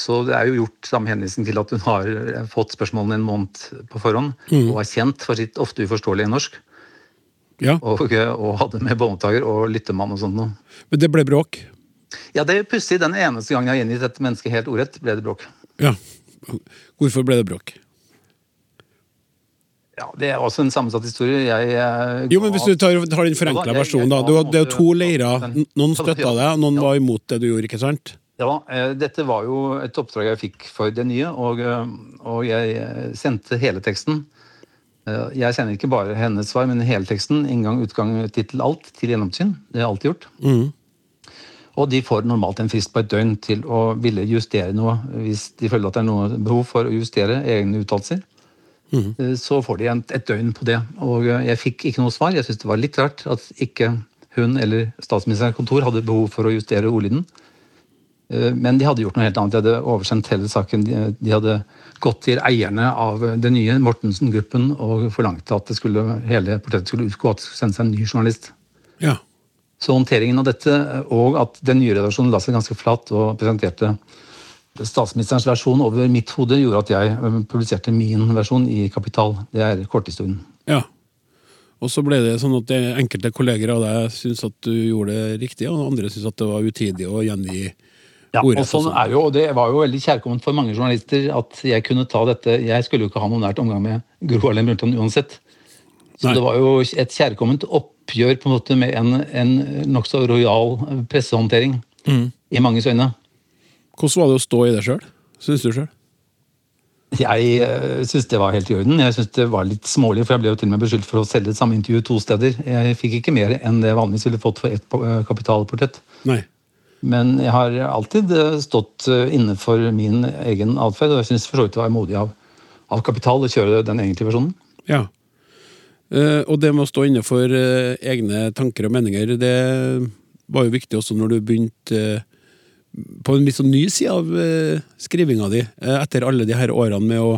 Så det er jo gjort samme henvisning til at hun har eh, fått spørsmålene en måned på forhånd, og er kjent for sitt ofte uforståelige norsk. Ja, Og, og hadde med båndtaker og lyttemann og sånt noe. men det ble bråk. Ja, det er pussig. Den eneste gangen jeg har gjengitt et menneske helt ordrett, ble det bråk. Ja. Hvorfor ble det bråk? Ja, Det er også en sammensatt historie. Jeg, jeg, Jo, men hvis du tar, tar den forenkla versjonen, da. Du, det er jo to leirer. Noen støtta deg, noen var imot det du gjorde, ikke sant? Ja, eh, dette var jo et oppdrag jeg fikk for det nye, og, eh, og jeg eh, sendte hele teksten. Eh, Jeg sender ikke bare hennes svar, men hele teksten. Inngang, utgang, tittel, alt til gjennomsyn. Det har jeg alltid gjort. Mhm. Og de får normalt en frist på et døgn til å ville justere noe hvis de føler at det er noe behov for å justere egne uttalelser. Mm. Så får de et døgn på det. Og eh, jeg fikk ikke noe svar. Jeg syns det var litt rart at ikke hun eller statsministerens kontor hadde behov for å justere ordlyden. Eh, Men de hadde gjort noe helt annet. De hadde oversendt hele saken. De, de hadde gått til eierne av det nye, Mortensen-gruppen, og forlangte at det skulle, hele portrettet skulle utgå, at det skulle sendes en ny journalist. Ja. Så håndteringen av dette, og at den nye redaksjonen la seg ganske flatt og presenterte statsministerens versjon over mitt hode, gjorde at jeg eh, publiserte min versjon i Kapital. Det er korthistorien. Ja. Og så ble det sånn at enkelte kolleger av deg syntes at du gjorde det riktig, og andre syntes at det var utidig å gjengi Ja, og sånn er jo, og det var jo veldig kjærkomment for mange journalister at jeg kunne ta dette. Jeg skulle jo ikke ha noen nært omgang med Gro Harlem Brundtland uansett. Så Nei. det var jo et kjærkomment oppgjør på en måte med en, en nokså rojal pressehåndtering. Mm. I manges øyne. Hvordan var det å stå i det sjøl, syns du sjøl? Jeg uh, syns det var helt i orden. Jeg synes det var litt smålig, for jeg ble jo til og med beskyldt for å selge samme intervju to steder. Jeg fikk ikke mer enn det jeg vanligvis ville fått for ett eh, kapitalportrett. Nei. Men jeg har alltid eh, stått innenfor inne for min egen atferd, og jeg syns for så vidt det var modig av, av Kapital å kjøre den egentlige versjonen. Ja. Eh, og det med å stå inne for eh, egne tanker og meninger, det var jo viktig også når du begynte eh, på en litt sånn ny side av uh, skrivinga di, etter alle de her årene med å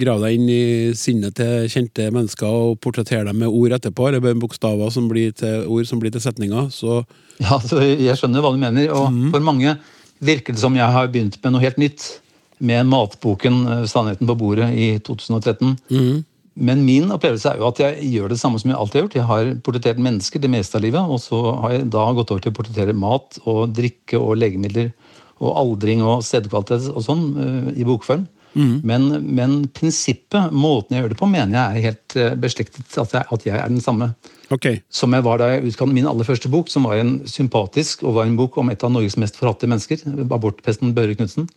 grave deg inn i sinnet til kjente mennesker og portrettere dem med ord etterpå, eller bokstaver som blir til ord som blir til setninger. Så Ja, så Jeg skjønner hva du mener. Og for mange virker det som jeg har begynt med noe helt nytt. Med matboken 'Sannheten på bordet' i 2013. Men min opplevelse er jo at jeg gjør det samme som jeg alltid har gjort. Jeg har portrettert mennesker det meste av livet, og så har jeg da gått over til å portrettere mat og drikke og legemidler og aldring og stedkvalitet og sånn eh, i bokform. Men, men prinsippet, måten jeg gjør det på, mener jeg er helt eh, beslektet. At jeg, at jeg er den samme. okay. Som jeg var da jeg utga min aller første bok, som var en sympatisk og var en bok om et av Norges mest forhatte mennesker. Abortpesten Børre Knutsen.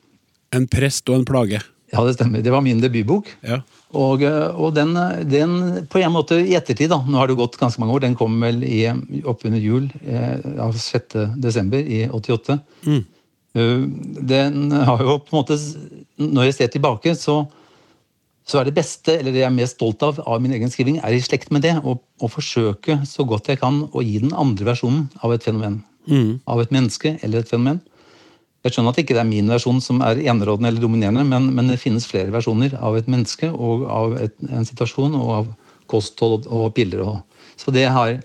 En prest og en plage. Ja, det stemmer. Det var min debutbok. Ja. Og, eh, og den, den, på en måte i ettertid, da, nå har det gått ganske mange år, den kom vel i, oppunder jul eh, av 6. desember i 88. Mm. Eh, Den har jo på en måte Når jeg ser tilbake, så, så er det beste, eller det jeg er mest stolt av av min egen skriving, er i slekt med det. Å, å forsøke så godt jeg kan å gi den andre versjonen av et fenomen. Mm. Av et menneske eller et fenomen. Jeg skjønner at det ikke er min versjon som er enerådende eller dominerende, men, men det finnes flere versjoner av et menneske og av et, en situasjon og av kosthold og piller. Og, så det, har,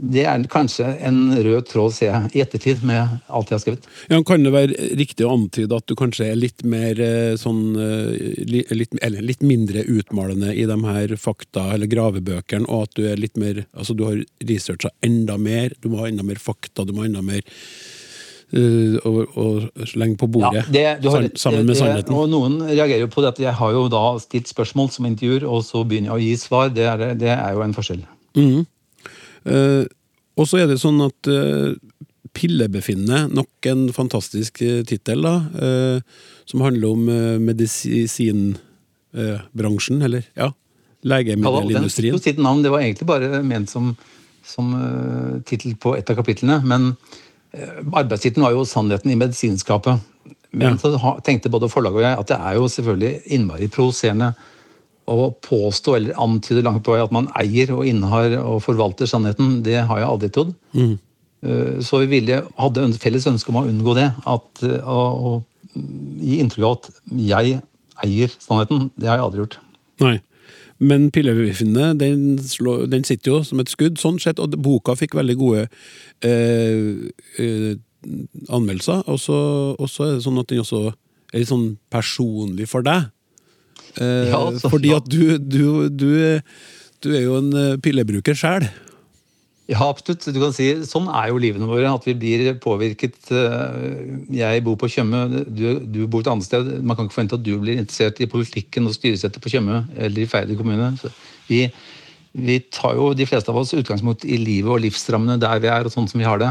det er kanskje en rød tråd, ser jeg, i ettertid med alt jeg har skrevet. Ja, kan det være riktig å antyde at du kanskje er litt mer eh, sånn eh, litt, Eller litt mindre utmalende i de her fakta- eller gravebøkene, og at du er litt mer Altså, du har researcha enda mer, du må ha enda mer fakta, du må ha enda mer eh, å, å slenge på bordet det, du har sammen med Det- sannheten. Og noen reagerer jo på det at jeg har jo da stilt spørsmål som intervjuer, og så begynner jeg å gi svar. Det er, det er jo en forskjell. Mm. Eh, og så er det sånn at uh, Pillebefinne, nok en fantastisk uh, tittel, eh, som handler om uh, medisinbransjen, eller ja, legemiddelindustrien. den fikk jo sitt navn. Det var egentlig bare ment som, som tittel på et av kapitlene. Men arbeidstittelen var jo 'Sannheten i medisinskapet'. Men Ja. så tenkte både forlaget og jeg at det er jo selvfølgelig innmari provoserende å påstå eller antyde langt på vei at man eier og innehar og forvalter sannheten. Det har jeg aldri trodd. Mm. Uh, Så vi ville, hadde en felles ønske om å unngå det. At, å, å gi inntrykk av at jeg eier sannheten. Det har jeg aldri gjort. Nei. Men Pillebefinne den, den sitter jo som et skudd, sånn sett, og boka fikk veldig gode eh, eh, anmeldelser. Og så er det sånn at den også er litt sånn personlig for deg. Eh, Ja, altså, fordi at du, du, du, du er jo en eh, pillebruker sjæl. Ja, absolutt. Du kan si, Sånn er jo livene våre. At vi blir påvirket. eh, Jeg bor på Tjøme, du, du bor et annet sted. Man kan ikke forvente at du blir interessert i politikken og styresettet på Tjøme eller i Færder kommune. Vi, vi tar jo de fleste av oss utgangspunkt i livet og livsrammene der vi er, og sånn som vi har det.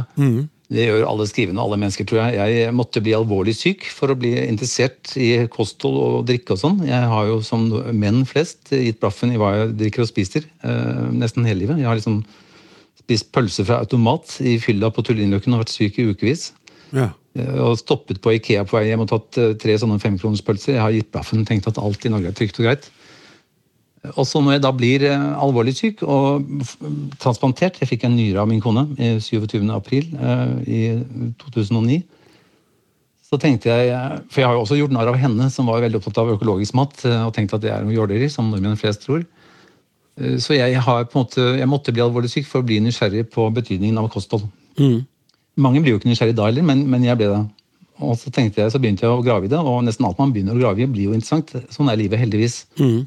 Det gjør alle skrivende, alle mennesker, tror jeg. Jeg måtte bli alvorlig syk for å bli interessert i kosthold og drikke og sånn. Jeg har jo som menn flest gitt blaffen i hva jeg drikker og spiser eh, nesten hele livet. Jeg har liksom spist pølse fra automat i fylla på Tullinløkken og vært syk i ukevis. Ja. Eh, Og stoppet på Ikea på vei hjem og tatt eh, tre sånne femkronerspølser. Jeg har gitt blaffen tenkt at alt i Norge er trygt og greit. Og så når jeg da blir eh, alvorlig syk og transplantert Jeg fikk en nyre av min kone i 27. april i 2009. Så tenkte jeg, For jeg har jo også gjort narr av henne, som var veldig opptatt av økologisk mat, og tenkte at det er noe jåleri, som nordmenn flest tror. Eh, Så jeg, har på en måte, jeg måtte bli alvorlig syk for å bli nysgjerrig på betydningen av kosthold. Mm. Mange blir jo ikke nysgjerrig da heller, men, men jeg ble det. Og så tenkte jeg, så begynte jeg å grave i det, og nesten alt man begynner å grave i, blir jo interessant. Sånn er livet, heldigvis. Mm.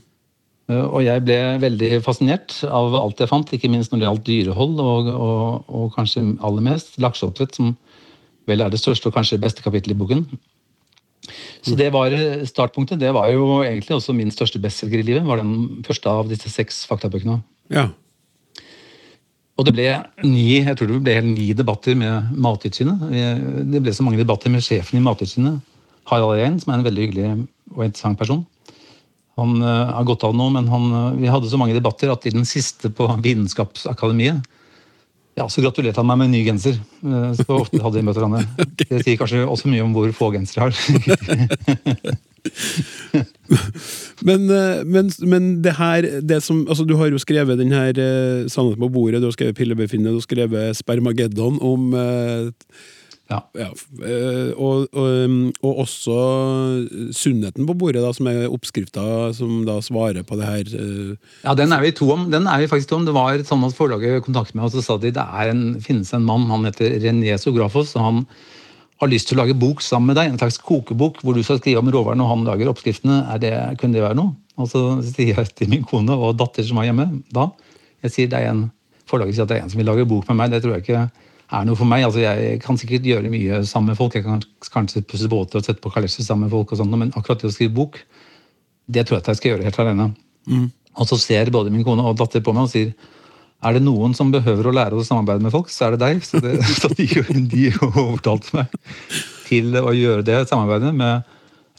Eh, Og jeg ble veldig fascinert av alt jeg fant, ikke minst når det gjaldt dyrehold, og, og, og kanskje aller mest lakseoppdrett, som vel er det største og kanskje beste kapittelet i boken. Så det var eh, startpunktet. Det var jo egentlig også min største bestselger i livet. var den første av disse seks faktabøkene. ja. Og det ble ni, jeg tror det ble ni debatter med Mattilsynet. Det ble så mange debatter med sjefen i Mattilsynet, Harald Rein, som er en veldig hyggelig og interessant person. Han eh, har gått av nå, men han, eh, vi hadde så mange debatter at i den siste på Vitenskapsakademiet ja, så gratulerte han meg med en ny genser. eh, Så ofte hadde vi møtt hverandre. Det sier kanskje også mye om hvor få gensere jeg har. Men, eh, men, men det her det som, altså Du har jo skrevet den her eh, 'Sannheten på bordet', du har skrevet 'Pillebefinnet', du har skrevet 'Spermageddon' om eh, Ja. ja, eh, og, og, um, og også 'Sunnheten på bordet', da, som er oppskrifta som da svarer på det her. eh, Ja, den er vi to om. Den er vi faktisk to om. Det var sånn at Forlaget kontaktet meg og så sa de det en, finnes en mann, han heter René Sografos, og han har lyst til å lage bok sammen med deg. En slags kokebok hvor du skal skrive om råvarene og han lager oppskriftene. Er det, kunne det være noe? Og så sier jeg til min kone og datter som var hjemme da jeg sier det er en Forlaget sier at det er en som vil lage bok med meg. Det tror jeg ikke er noe for meg. Altså, Jeg kan sikkert gjøre mye sammen med folk. Jeg kan kanskje pusse båter og sette på kalesjer sammen med folk, og sånt, men akkurat det å skrive bok, det tror jeg at jeg skal gjøre helt alene. Og så ser både min kone og datter på meg og sier er det noen som behøver å lære å samarbeide med folk, så er det deg. Så, det, så de, de overtalte meg til å gjøre det samarbeidet med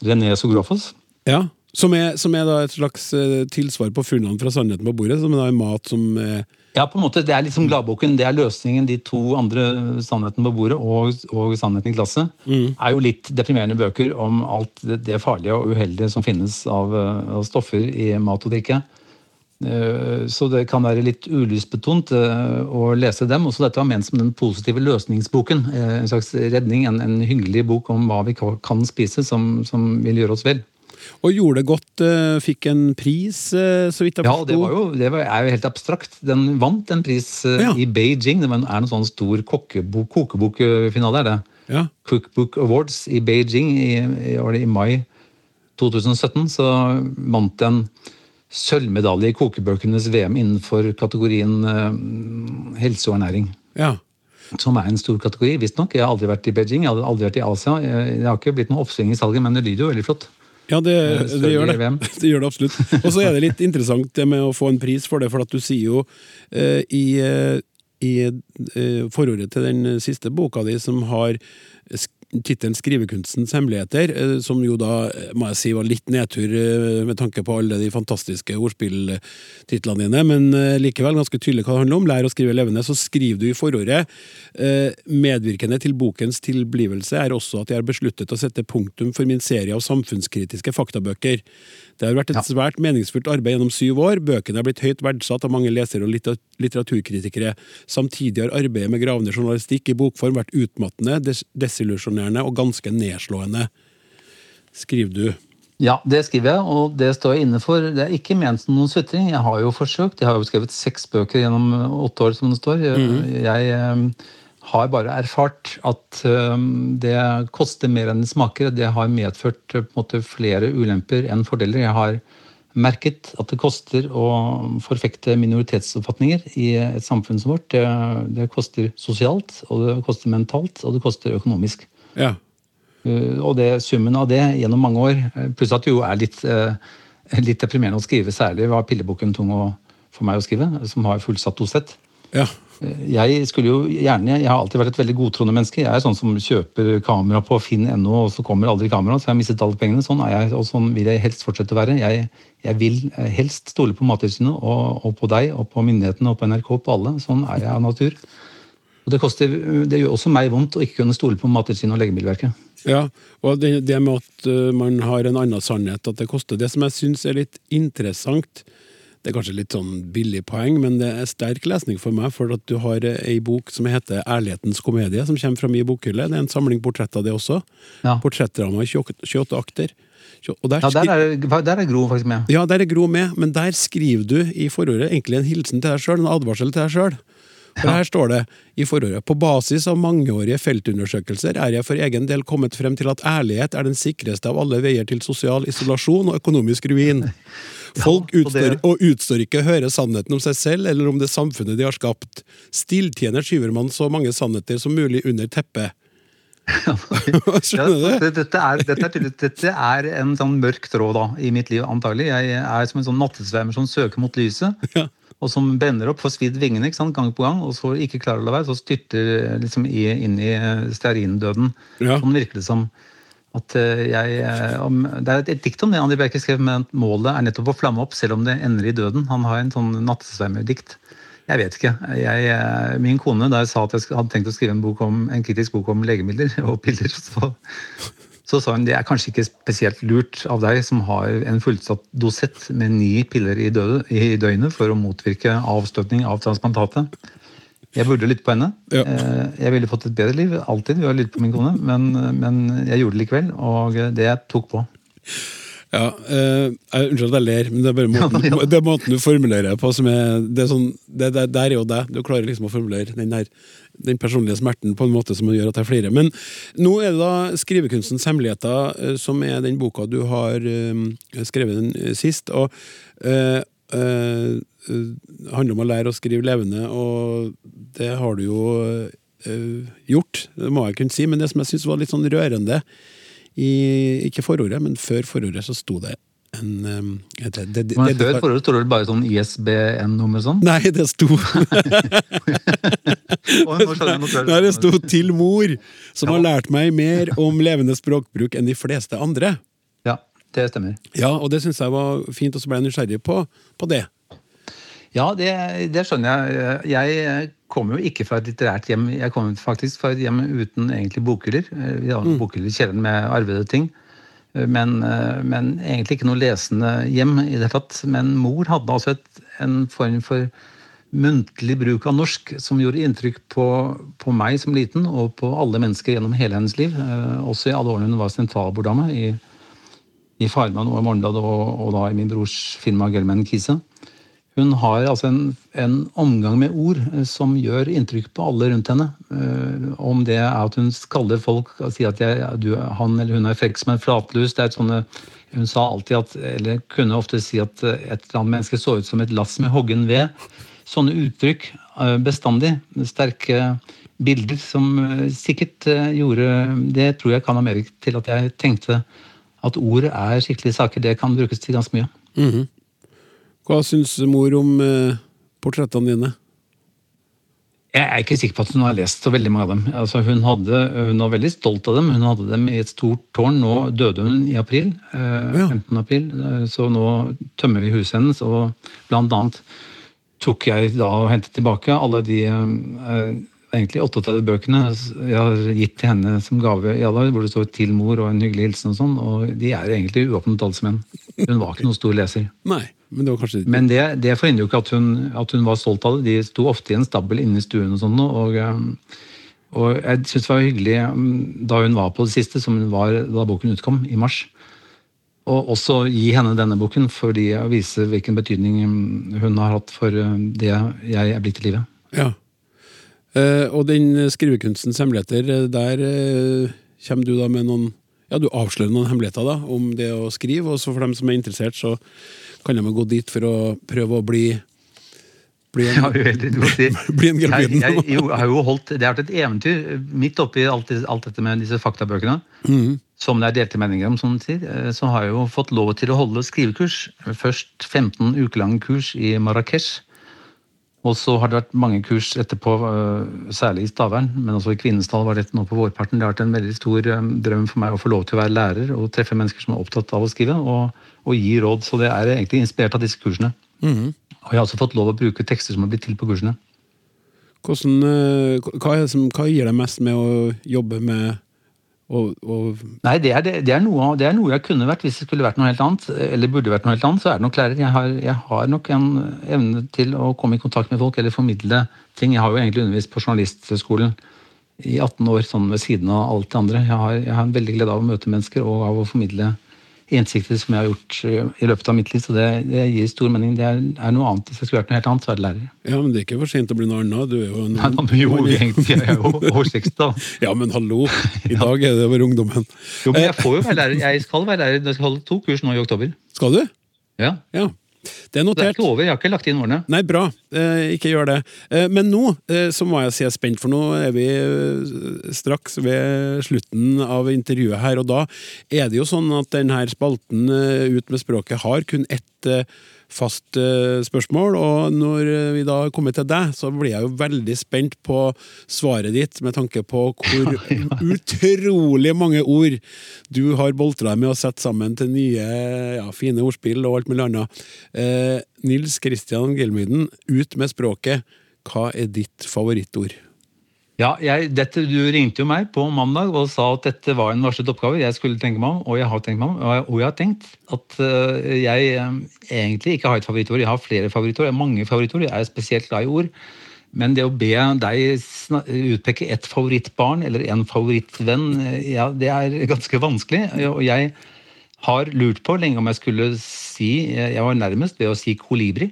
René Sografos. Ja, som er, som er da et slags eh, tilsvar på funnene fra Sannheten på bordet, som er mat som eh, Ja, på en måte, Det er liksom gladboken, det er løsningen. De to andre, Sannheten på bordet og, og Sannheten i glasset, er jo litt deprimerende bøker om alt det, farlige og uheldige som finnes av, eh, av stoffer i mat og drikke. Eh, Så det kan være litt ulystbetont eh, å lese dem. Også dette var ment som den positive løsningsboken. En slags redning, en, en hyggelig bok om hva vi kan spise som, som vil gjøre oss vel. Og gjorde det godt, eh, fikk en pris, eh, så vidt jeg Ja, det, var jo, det var, er jo helt abstrakt. Den vant en pris eh, Ja. i Beijing. Det var en- er noen sånn stor kokebokfinale, er det. Ja. Cookbook Awards i Beijing i, i, var det i mai 2017. Så vant den sølvmedalje i kokebøkenes VM innenfor kategorien uh, helse og ernæring. ja. Som er en stor kategori, visstnok. Jeg har aldri vært i Beijing, jeg har aldri vært i Asia. Det har ikke blitt noe oppsving i salget, men det lyder jo veldig flott. Ja, det, det, gjør det. Det gjør det absolutt. Og så er det litt interessant det med å få en pris for det, for at du sier jo eh, i, eh, i eh, forordet til den siste boka di, som har tittelen 'Skrivekunstens hemmeligheter', eh, som jo da, eh, må jeg si, var litt nedtur eh, med tanke på alle de fantastiske ordspilltitlene dine, men likevel ganske tydelig hva det handler om. Lær å skrive levende. Så skriver du i forordet medvirkende til bokens tilblivelse er også at jeg har besluttet å sette punktum for min serie av samfunnskritiske faktabøker. Det har vært et svært meningsfullt arbeid gjennom syv år. Bøkene er blitt høyt verdsatt av mange lesere og litteraturkritikere. Samtidig har arbeidet med gravende journalistikk i bokform vært utmattende, des desillusjonerende og ganske nedslående. Skriver du. Ja, det skriver jeg, og det står jeg inne for. Det er ikke ment som noen sutring. Jeg har jo forsøkt. Jeg har jo skrevet seks bøker gjennom åtte år, som det står. Jeg, jeg eh, har bare erfart at eh, det koster mer enn det smaker. Det har medført eh, på en måte flere ulemper enn fordeler. Jeg har merket at det koster å forfekte minoritetsoppfatninger i et samfunn som vårt. Det, det koster sosialt, og det koster mentalt, og det koster økonomisk. Ja. Uh, og det, summen av det gjennom mange år, pluss at det jo er litt, litt deprimerende å skrive, særlig var pilleboken tung å, for meg å skrive, som har fullsatt dosett. Ja. Jeg skulle jo gjerne, jeg har alltid vært et veldig godtroende menneske. Jeg er sånn som kjøper kamera på finn.no, og så kommer aldri kameraet, så jeg har mistet alle pengene. Sånn er jeg, og sånn vil jeg helst fortsette å være. Jeg, jeg vil eh, helst stole på Mattilsynet og, og på deg og på myndighetene og på NRK, på alle. Sånn er jeg av natur. Og det, koster, det gjør også meg vondt å ikke kunne stole på Mattilsynet og Legemiddelverket. Ja, og det, det med at uh, man har en annen sannhet, at det koster. Det som jeg syns er litt interessant, det er kanskje litt sånn billig poeng, men det er sterk lesning for meg, for at du har ei bok som heter 'Ærlighetens komedie', som kommer fra min bokhylle. Det er en samling portrett av det også. Ja. Portrettdrama i 28, 28 akter. Og der Ja, der er, der er Gro faktisk med. ja, der er Gro med, men der skriver du i forordet egentlig en hilsen til deg sjøl, en advarsel til deg sjøl. For her står det i forordet på basis av mangeårige feltundersøkelser er jeg for egen del kommet frem til at ærlighet er den sikreste av alle veier til sosial isolasjon og økonomisk ruin. Folk ja, utstår, og utstår ikke å høre sannheten om seg selv eller om det samfunnet de har skapt. Stilltiende skyver man så mange sannheter som mulig under teppet. Skjønner du? Ja, dette, er, dette, er, dette er en sånn mørk tråd da, i mitt liv, antagelig. Jeg er som en sånn nattesvermer som søker mot lyset. Ja. Og som bender opp, får svidd vingene ikke sant, gang på gang, og så ikke klarer å la være. Så styrter liksom inn i stearindøden. Ja. Sånn virker det som. At eh, jeg, eh, om, det er et, dikt om det Andi Bjerke skrev, men målet er nettopp å flamme opp, selv om det ender i døden. Han har en sånn nattesvermerdikt. Jeg vet ikke. Jeg, eh, min kone, da jeg sa at jeg hadde tenkt å skrive en, bok om, en kritisk bok om legemidler og piller, så, så sa hun det er kanskje ikke spesielt lurt av deg som har en fullsatt dosett med ni piller i, døde, i døgnet for å motvirke avstøtning av transplantatet. Jeg burde lytte på henne. Ja. Eh, Jeg ville fått et bedre liv alltid ved å lytte på min kone, men, men jeg gjorde det likevel, og det tok på. Ja, eh, jeg- Unnskyld at jeg ler, men det er bare måten, Ja, ja. det er måten du formulerer det på som er det er sånn, det, det, Der er jo deg. Du klarer liksom å formulere den, der, den personlige smerten på en måte som gjør at jeg flirer. Men nå er det da 'Skrivekunstens hemmeligheter', eh, som er den boka du har eh, skrevet den eh, sist. og Øh eh, eh, handler om å lære å skrive levende, og det har du jo eh, gjort, det må jeg kunne si. Men det som jeg syns var litt sånn rørende, i, ikke forordet, men før forordet så sto det en det, et, det, det, Men før forrige står det bare sånn ISBN-nummer sånn? Nei, det sto Nei, det sto 'til mor', som Ja. har lært meg mer om levende språkbruk enn de fleste andre. Ja, det stemmer. Ja, og det syns jeg var fint, og så ble jeg nysgjerrig på, på det. Ja, det, det skjønner jeg. Jeg kommer jo ikke fra et litterært hjem. Jeg kommer faktisk fra et hjem uten egentlig bokhyller. Vi har bokhyller i kjelleren med arvede ting. Men, men egentlig ikke noe lesende hjem i det hele tatt. Men mor hadde altså et, en form for muntlig bruk av norsk som gjorde inntrykk på, på meg som liten, og på alle mennesker gjennom hele hennes liv. Eh, Også i alle årene hun var sentralborddame i, i Farmann og Morgenbladet, og, og da i min brors firma Gelman Kise. Hun har altså en, en omgang med ord eh, som gjør inntrykk på alle rundt henne. Eh, om det er at hun kaller folk og sier at jeg, du, han eller hun er frekk som en flatlus. Det er et sånne, hun sa alltid at, eller kunne ofte si at eh, et eller annet menneske så ut som et lass med hoggen ved. Sånne uttrykk bestandig. Sterke bilder som sikkert gjorde Det tror jeg kan ha medvirket til at jeg tenkte at ord er skikkelige saker. Det kan brukes til ganske mye. Hva syns mor om eh, portrettene dine? Jeg er ikke sikker på at hun har lest så veldig mange av dem. Altså, hun, hadde, hun var veldig stolt av dem. Hun hadde dem i et stort tårn. Nå døde hun i april. Eh, Ja. 15. april. Eh, Så nå tømmer vi huset hennes, og blant annet tok jeg da og hentet tilbake alle de eh, egentlig 38 bøkene jeg har gitt til henne som gave i alle år, hvor det står 'til mor' og en hyggelig hilsen og sånn, og de er egentlig uåpnet sammen. Hun var ikke noen stor leser. Nei, men det var kanskje Men det, det forhindrer jo ikke at hun, at hun var stolt av det. De sto ofte i en stabel inne i stuen og sånn. Og, og jeg syns det var hyggelig um, da hun var på det siste, som hun var da boken utkom, i mars. Og også gi henne denne boken for å vise hvilken betydning um, hun har hatt for um, det jeg er blitt i livet. Ja. Eh, og den skrivekunstens hemmeligheter, eh, der eh, kommer du da med noen Ja, du avslører noen hemmeligheter da, om det å skrive, og så for dem som er interessert, så kan de gå dit for å prøve å bli bli en, Ja. Bli en jeg, Gelbiden. jeg, har jo holdt, det har vært et eventyr midt oppi alt, alt dette med disse faktabøkene. Som det er delte meninger om, som sier. Så har jeg jo fått lov til å holde skrivekurs. Først 15 ukelange kurs i Marrakech. Og så har det vært mange kurs etterpå, eh, særlig i Stavern, men også i Kvinesdal var det nå på vårparten. Det har vært en veldig stor eh, drøm for meg å få lov til å være lærer og treffe mennesker som er opptatt av å skrive, og, og gi råd. Så det er egentlig inspirert av disse kursene. Og jeg har også fått lov å bruke tekster som har blitt til på kursene. Hvordan, eh, hva, det som, hva gir deg mest med å jobbe med og, og Nei, det er, det, er noe, det er noe jeg kunne vært hvis det skulle vært noe helt annet. Eller burde vært noe helt annet, så er det nok lærer. Jeg har, jeg har nok en evne til å komme i kontakt med folk eller formidle ting. Jeg har jo egentlig undervist på journalisthøgskolen i 18 år, sånn ved siden av alt det andre. Jeg har, jeg har en veldig glede av å møte mennesker og av å formidle innsikter som jeg har gjort eh, i løpet av mitt liv. Så det, det gir stor mening. Det er, er noe annet. Hvis jeg skulle vært noe helt annet, så er det lærer. Ja, men det er ikke for sent å bli noe annet. Du er jo en, Nei, da, jo, egentlig, jeg er jo over 60 da. Ja, men hallo! I dag er det over ungdommen. Jo, men jeg får jo være lærer. Jeg skal være lærer. Jeg skal holde to kurs nå i oktober. Skal du? Ja. Ja. Det er Det er notert. ikke over. Jeg har ikke lagt inn årene. Nei, bra. Eh, ikke gjør det. Eh, men nå eh, så må jeg si jeg er spent, for nå er vi eh, straks ved slutten av intervjuet her. Og da er det jo sånn at denne spalten Ut med språket har kun ett fast eh, spørsmål. Og når eh, vi da har kommet til deg, så blir jeg jo veldig spent på svaret ditt, med tanke på hvor utrolig mange ord du har boltra deg med å sette sammen til nye ja, fine ordspill og alt mulig annet. Eh, Nils Kristian Gelmyden, ut med språket. Hva er ditt favorittord? Ja, jeg, dette, Du ringte jo meg på mandag og sa at dette var en varslet oppgave jeg skulle tenke meg om, og jeg har tenkt meg om, og jeg, og jeg har tenkt at øh, jeg øh, egentlig ikke har et favorittord. Jeg har flere favorittord, jeg har mange favorittord, jeg er spesielt glad i ord. Men det å be deg utpeke ett favorittbarn eller en favorittvenn, øh, ja, det er ganske vanskelig. og jeg har lurt på lenge om jeg skulle si Jeg var nærmest ved å si kolibri.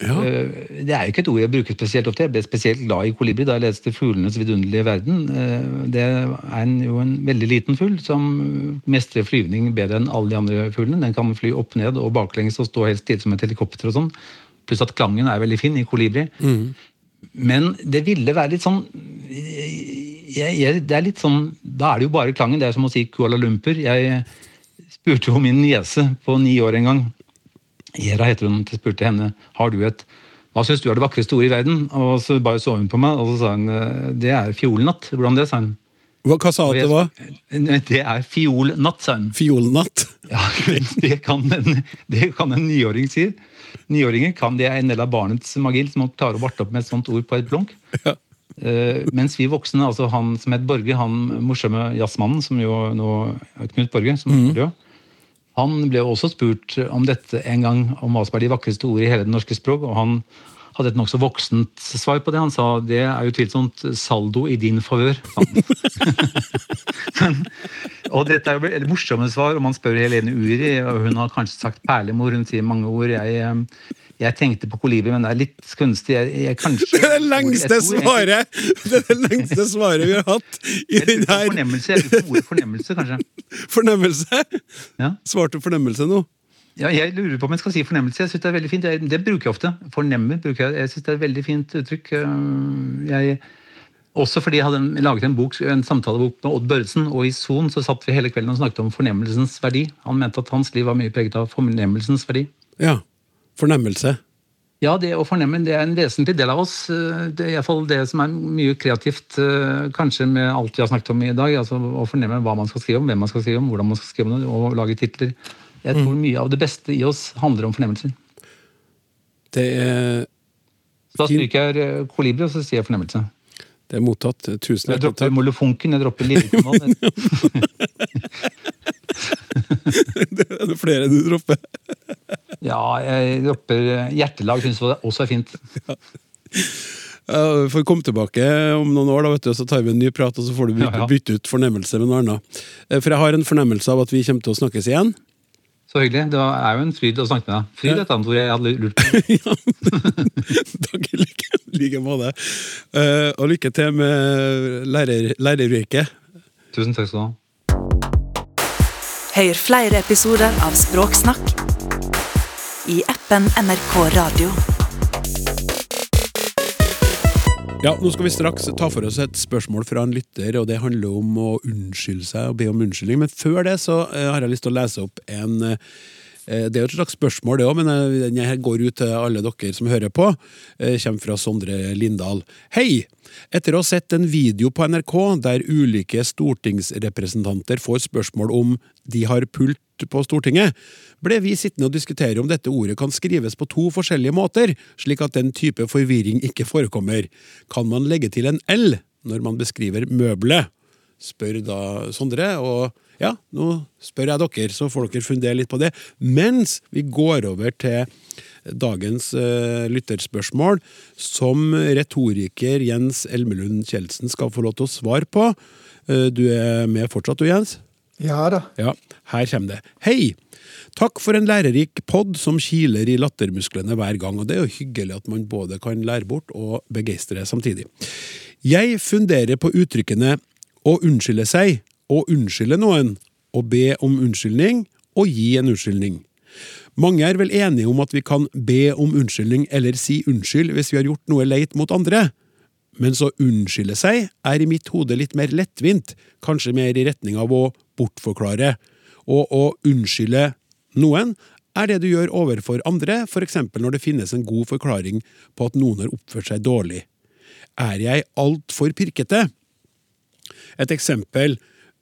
Ja. Eh, Det er jo ikke et ord jeg bruker spesielt ofte. Jeg ble spesielt glad i kolibri da jeg leste 'Fuglenes vidunderlige verden'. Eh, Det er en, jo en veldig liten fugl som mestrer flyvning bedre enn alle de andre fuglene. Den kan fly opp ned og baklengs og stå helt stille som et helikopter og sånn. Pluss at klangen er veldig fin i kolibri. Men det ville være litt sånn jeg, jeg, det er litt sånn, Da er det jo bare klangen. Det er som å si Kuala Lumpur. Jeg spurte jo min niese på ni år en gang. Hera heter hun. Jeg spurte henne har du et hva syns du er det vakreste ordet i verden. Og så bare så hun på meg, og så sa hun eh, det er fiolnatt. Hvordan det, sa hun. Hva, hva sa hun til hva? det var? Det er fiolnatt, sa hun. Fiolnatt? Ja, det kan en, det kan en niåring si. Niåringer kan det er en del av barnets magi, som man klarer å varte opp med et sånt ord på et blunk. Ja. Uh, mens vi voksne, altså han som het Borge, han morsomme jazzmannen, som jo nå Knut Borge, som mm. død, han ble også spurt om dette en gang, om hva som er de vakreste ord i hele det norske språk, og han hadde et nokså voksent svar på det. Han sa det er utvilsomt saldo i din favør. og dette er jo et morsomme svar, og man spør Helene Uri, og hun har kanskje sagt perlemor, hun sier mange ord. Jeg, eh, jeg tenkte på kolibri, men det er litt kunstig. Jeg, jeg, kanskje, Det er det lengste svaret Det er det lengste svaret vi har hatt i den her Fornemmelse, jeg lurer på ordet fornemmelse, kanskje. fornemmelse. Ja. Svarte fornemmelse nå. Ja, jeg lurer på om jeg skal si fornemmelse. Jeg synes Det er veldig fint. Jeg, det bruker jeg ofte. Fornemmer bruker jeg. Jeg synes det er et veldig fint uttrykk. Øh, Jeg, også fordi jeg hadde laget en, bok, en samtalebok med Odd Børresen, og i Son så satt vi hele kvelden og snakket om fornemmelsens verdi. Han mente at hans liv var mye preget av fornemmelsens verdi. Ja. Fornemmelse. Ja, det å fornemme det er en vesentlig del av oss. Eh, Det er i hvert fall det som er mye kreativt, eh, kanskje med alt vi har snakket om i dag. altså Å fornemme hva man skal skrive om, hvem man skal skrive om, hvordan man skal skrive om det, og lage titler. Jeg tror mye av det beste i oss handler om fornemmelser. Det er, Så da stryker jeg eh, kolibri, og så sier jeg fornemmelse. det er mottatt. Tusen takk. Jeg dropper molefonken, jeg dropper lillekanal. Det er det flere du dropper. Ja, jeg dropper eh, hjertelag, syns det også er fint. Ja, vi får komme tilbake om noen år, da, vet du, så tar vi en ny prat, og så får du bytte, Ja, ja. bytte ut fornemmelse med noe annet. Eh, For jeg har en fornemmelse av at vi kommer til å snakkes igjen. Så hyggelig. Det er jo en fryd å snakke med deg. Fryd er et annet ord jeg hadde lurt på. Takk i like, like måte. Uh, og lykke til med lærer, læreryrket. Tusen takk skal du ha. Hør flere episoder av Språksnakk i appen NRK Radio. Ja, Nå skal vi straks ta for oss et spørsmål fra en lytter, og det handler om å unnskylde seg og be om unnskyldning. Men før det så eh, har jeg lyst til å lese opp en eh, Det er jo et slags spørsmål, det òg, men eh, den her går ut til alle dere som hører på. Kommer fra Sondre Lindahl. Hei! Etter å ha sett en video på NRK der ulike stortingsrepresentanter får spørsmål om de har pult på Stortinget, ble vi sittende og diskutere om dette ordet kan skrives på to forskjellige måter, slik at den type forvirring ikke forekommer. Kan man legge til en L når man beskriver møbelet? Spør da Sondre, og ja, nå spør jeg dere, så får dere fundere litt på det, mens vi går over til dagens uh, lytterspørsmål, som retoriker Jens Elmelund Kjeldsen skal få lov til å svare på. Uh, du er med fortsatt, du, Jens? Ja da. Ja, her kommer det. Hei! Takk for en lærerik pod som kiler i lattermusklene hver gang, og det er jo hyggelig at man både kan lære bort og begeistre samtidig. Jeg funderer på uttrykkene å unnskylde seg, å unnskylde noen, å be om unnskyldning og gi en unnskyldning. Mange er vel enige om at vi kan be om unnskyldning eller si unnskyld hvis vi har gjort noe leit mot andre. Mens å unnskylde seg er i mitt hode litt mer lettvint, kanskje mer i retning av å bortforklare. Og å unnskylde noen er det du gjør overfor andre, eksempel når det finnes en god forklaring på at noen har oppført seg dårlig. Er jeg altfor pirkete? Et eksempel.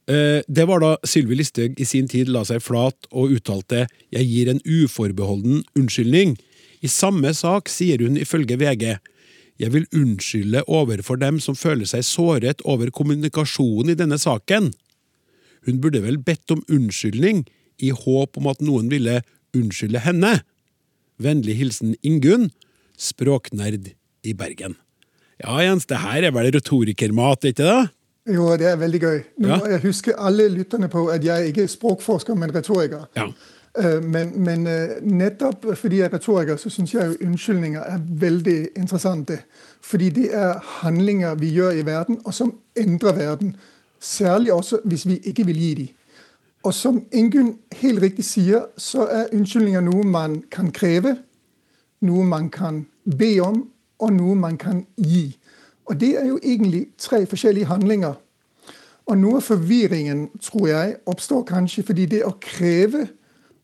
eh, Det var da Sylvi Listhaug i sin tid la seg flat og uttalte 'Jeg gir en uforbeholden unnskyldning'. I samme sak sier hun ifølge VG 'Jeg vil unnskylde overfor dem som føler seg såret over kommunikasjonen i denne saken'. Hun burde vel bedt om unnskyldning i håp om at noen ville unnskylde henne. Vennlig hilsen Ingunn, språknerd i Bergen. Ja, Jens, det her er vel retorikermat, ikke det? Jo, det er veldig gøy. Nå Ja. jeg husker alle lytterne på at jeg ikke er språkforsker, men retoriker. Ja. Eh, Men, men eh, nettopp fordi jeg er retoriker, så syns jeg unnskyldninger er veldig interessante. Fordi det er handlinger vi gjør i verden, og som endrer verden. Særlig også hvis vi ikke vil gi dem. Og som Ingunn helt riktig sier, så er unnskyldninger noe man kan kreve, noe man kan be om, og noe man kan gi. Og det er jo egentlig tre forskjellige handlinger. Og noe av forvirringen, tror jeg, oppstår kanskje fordi det å kreve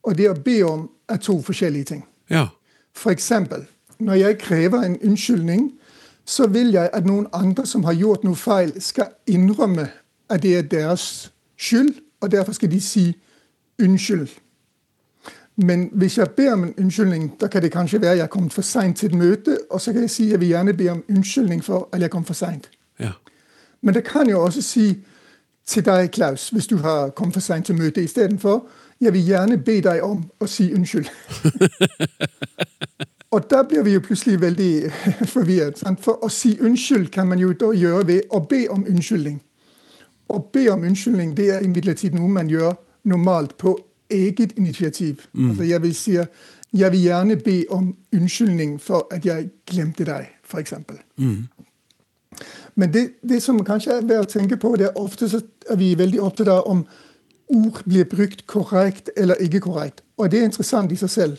og det å be om er to forskjellige ting. Ja. For eksempel, når jeg krever en unnskyldning, så vil jeg at noen andre som har gjort noe feil, skal innrømme at det er deres skyld, og derfor skal de si unnskyld. Men hvis jeg ber om en unnskyldning, da kan det kanskje være at jeg er kommet for seint til et møte, og så kan jeg si at jeg vil gjerne be om unnskyldning for at jeg kom for seint. ja. Men det kan jo også si til deg, Klaus, hvis du har kommet for seint til møtet istedenfor, jeg vil gjerne be deg om å si unnskyld. Og da blir vi jo plutselig veldig forvirret. Sant? For å si unnskyld kan man jo da gjøre ved å be om unnskyldning. Å be om unnskyldning det er imidlertid noe man gjør normalt på eget initiativ. Altså jeg vil si jeg vil gjerne be om unnskyldning for at jeg glemte deg, f.eks. Men det, det som kanskje er verdt å tenke på, det er ofte så er vi veldig opptatt av om ord blir brukt korrekt eller ikke korrekt. Og det er interessant i seg selv.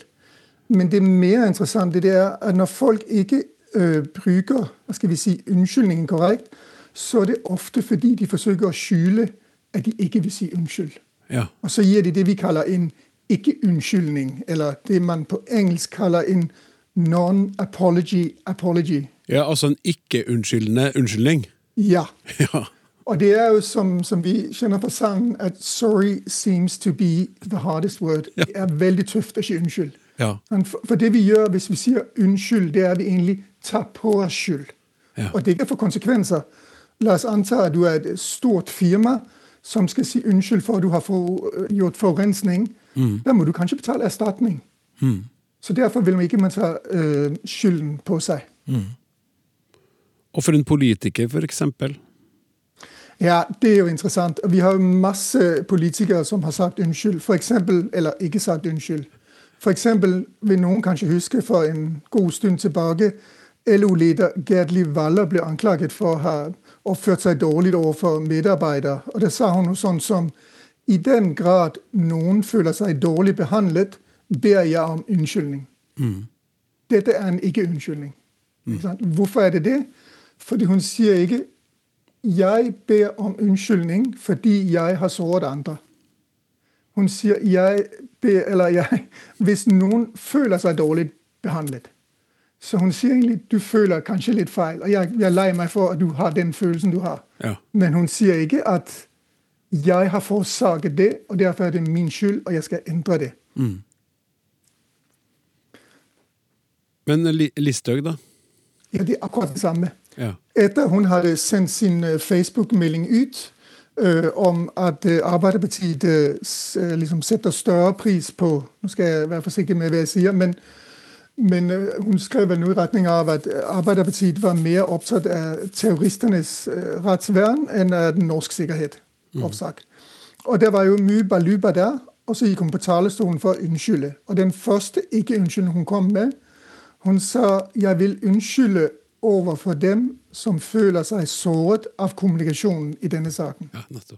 Men det mer interessante det er at når folk ikke øh, bruker hva skal vi si, unnskyldningen korrekt, så er det ofte fordi de forsøker å skjule at de ikke vil si unnskyld. ja. Og så gir de det vi kaller en ikke-unnskyldning, eller det man på engelsk kaller en non-apology apology. Ja, altså en ikke-unnskyldende unnskyldning. Ja. Ja. Og det er jo som, som vi kjenner fra sangen, at 'sorry seems to be the hardest word'. Det er veldig tøft å si unnskyld. Ja. For, for det vi gjør hvis vi sier unnskyld, det er at vi egentlig tar på oss skyld. Ja. Og det kan få konsekvenser. La oss anta at du er et stort firma som skal si unnskyld for at du har for, gjort forurensning. Da må du kanskje betale erstatning. Så derfor vil man ikke man ta uh, skylden på seg. Og for en politiker, eksempel. Ja, det er jo interessant. Vi har masse politikere som har sagt unnskyld, for eksempel, eller ikke sagt unnskyld. Eksempel vil noen kanskje huske for en god stund tilbake LO-leder Gerd Liv Waller ble anklaget for å ha oppført seg dårlig overfor medarbeidere. Og det sa hun noe sånn som i den grad noen føler seg dårlig behandlet, ber jeg om unnskyldning. Dette er en ikke-unnskyldning. Mm. Hvorfor er det det? Fordi hun sier ikke jeg ber om unnskyldning fordi jeg har såret andre. Hun sier jeg ber, eller jeg, hvis noen føler seg dårlig behandlet. Så hun sier egentlig du føler kanskje litt feil, og jeg, jeg er lei meg for at du har den følelsen du har. Ja. Men hun sier ikke at jeg har forårsaket det, og derfor er det min skyld, og jeg skal endre det. Men Li- Listhaug, da? Ja, Det er akkurat det samme. Ja. Etter hun hadde sendt sin øh, Facebook-melding ut øh, om at øh, Arbeiderpartiet øh, liksom setter større pris på Nå skal jeg være forsiktig med hva jeg sier, men, men øh, hun skrev vel noe i retning av at Arbeiderpartiet var mer opptatt av terroristenes øh, rettsvern enn av den norske sikkerhet. oppsagt. Og det var jo mye baluba der, og så gikk hun på talerstolen for å unnskylde. Og den første ikke-unnskyldningen hun kom med, hun sa jeg vil unnskylde overfor dem som føler seg såret av kommunikasjonen i denne saken. ja.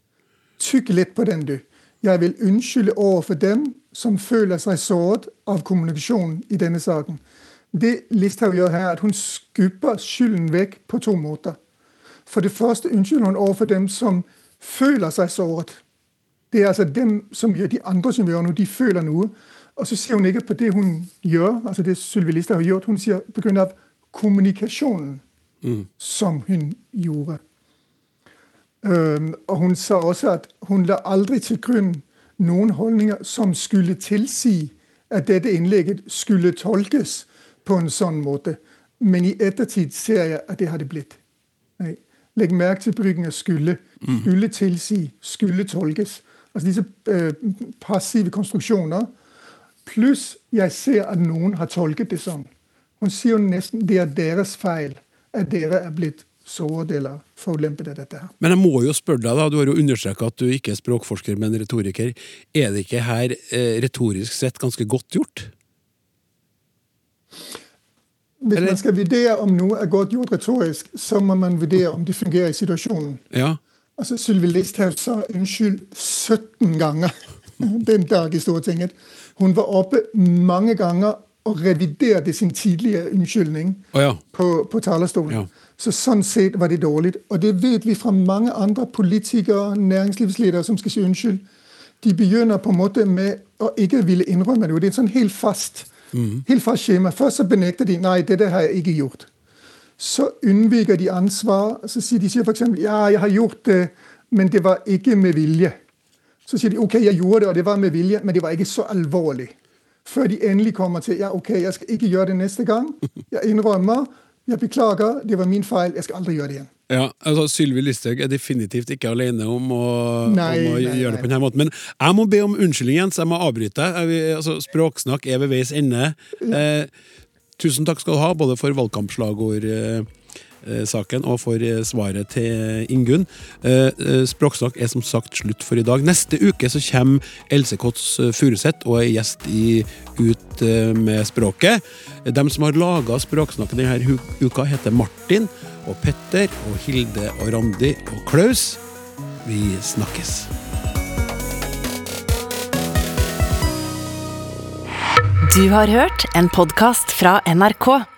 Tykk litt på den, du. Jeg vil unnskylde overfor dem som føler seg såret av kommunikasjonen i denne saken. Det Listhaug gjør her, er at hun skubber skylden vekk på to måter. For det første unnskylder hun overfor dem som føler seg såret. Det er altså dem som gjør, de andre som gjør noe, de føler noe. Og så sier hun ikke på det hun gjør, altså det Sylvi Listhaug har gjort, hun sier av kommunikasjonen som hun gjorde. Og hun sa også at hun la aldri til grunn noen holdninger som skulle tilsi at dette innlegget skulle tolkes på en sånn måte. Men i ettertid ser jeg at det har det blitt. Nei. Legg merke til bruken av 'skulle'. Skulle tilsi, skulle tolkes. Altså disse eh, passive konstruksjoner. Pluss jeg ser at noen har tolket det sånn. Hun sier jo nesten det er deres feil at dere er blitt fordeler forulempet av dette her. Men jeg må jo spørre deg, da, du har jo understreka at du ikke er språkforsker, men retoriker. Er det ikke her eh, retorisk sett ganske godt gjort? Hvis Eller- man skal vurdere om noe er godt gjort retorisk, så må man vurdere om det fungerer i situasjonen. Ja. Altså, Sylvi Listhaug sa unnskyld 17 ganger den dag i Stortinget. Hun var oppe mange ganger og reviderte sin tidligere unnskyldning oh, ja. på, på talerstolen. Ja. Så sånn sett var det dårlig. Og det vet vi fra mange andre politikere, næringslivsledere som skal si unnskyld. De begynner på en måte med å ikke ville innrømme det. Det er en sånn helt fast, helt fast skjema. Først så benekter de nei, dette har jeg ikke gjort. Så unnviker de ansvar. Så sier de sier f.eks.: Ja, jeg har gjort det, men det var ikke med vilje. Så sier de ok, jeg gjorde det, og det var med vilje, men det var ikke så alvorlig. Før de endelig kommer til ja, ok, jeg skal ikke gjøre det neste gang. Jeg innrømmer. Jeg beklager, det var min feil. Jeg skal aldri gjøre det igjen. Ja, altså Sylvi Listhaug er definitivt ikke alene om å, Nei, om å nei, gjøre det på denne måten. Men jeg må be om unnskyldning igjen, så jeg må avbryte. Jeg altså, språksnakk er ved veis ende. Eh, tusen takk skal du ha, både for valgkampslagord eh, saken og for eh, svaret til Ingunn. Eh, eh, Språksnakk er som sagt slutt for i dag. Neste uke så kommer Else Kåss Furuseth og er gjest i Ut eh, med språket. De som har laga Språksnakket denne uka, heter Martin og Petter og Hilde og Randi og Klaus. Vi snakkes. Du har hørt en podkast fra NRK.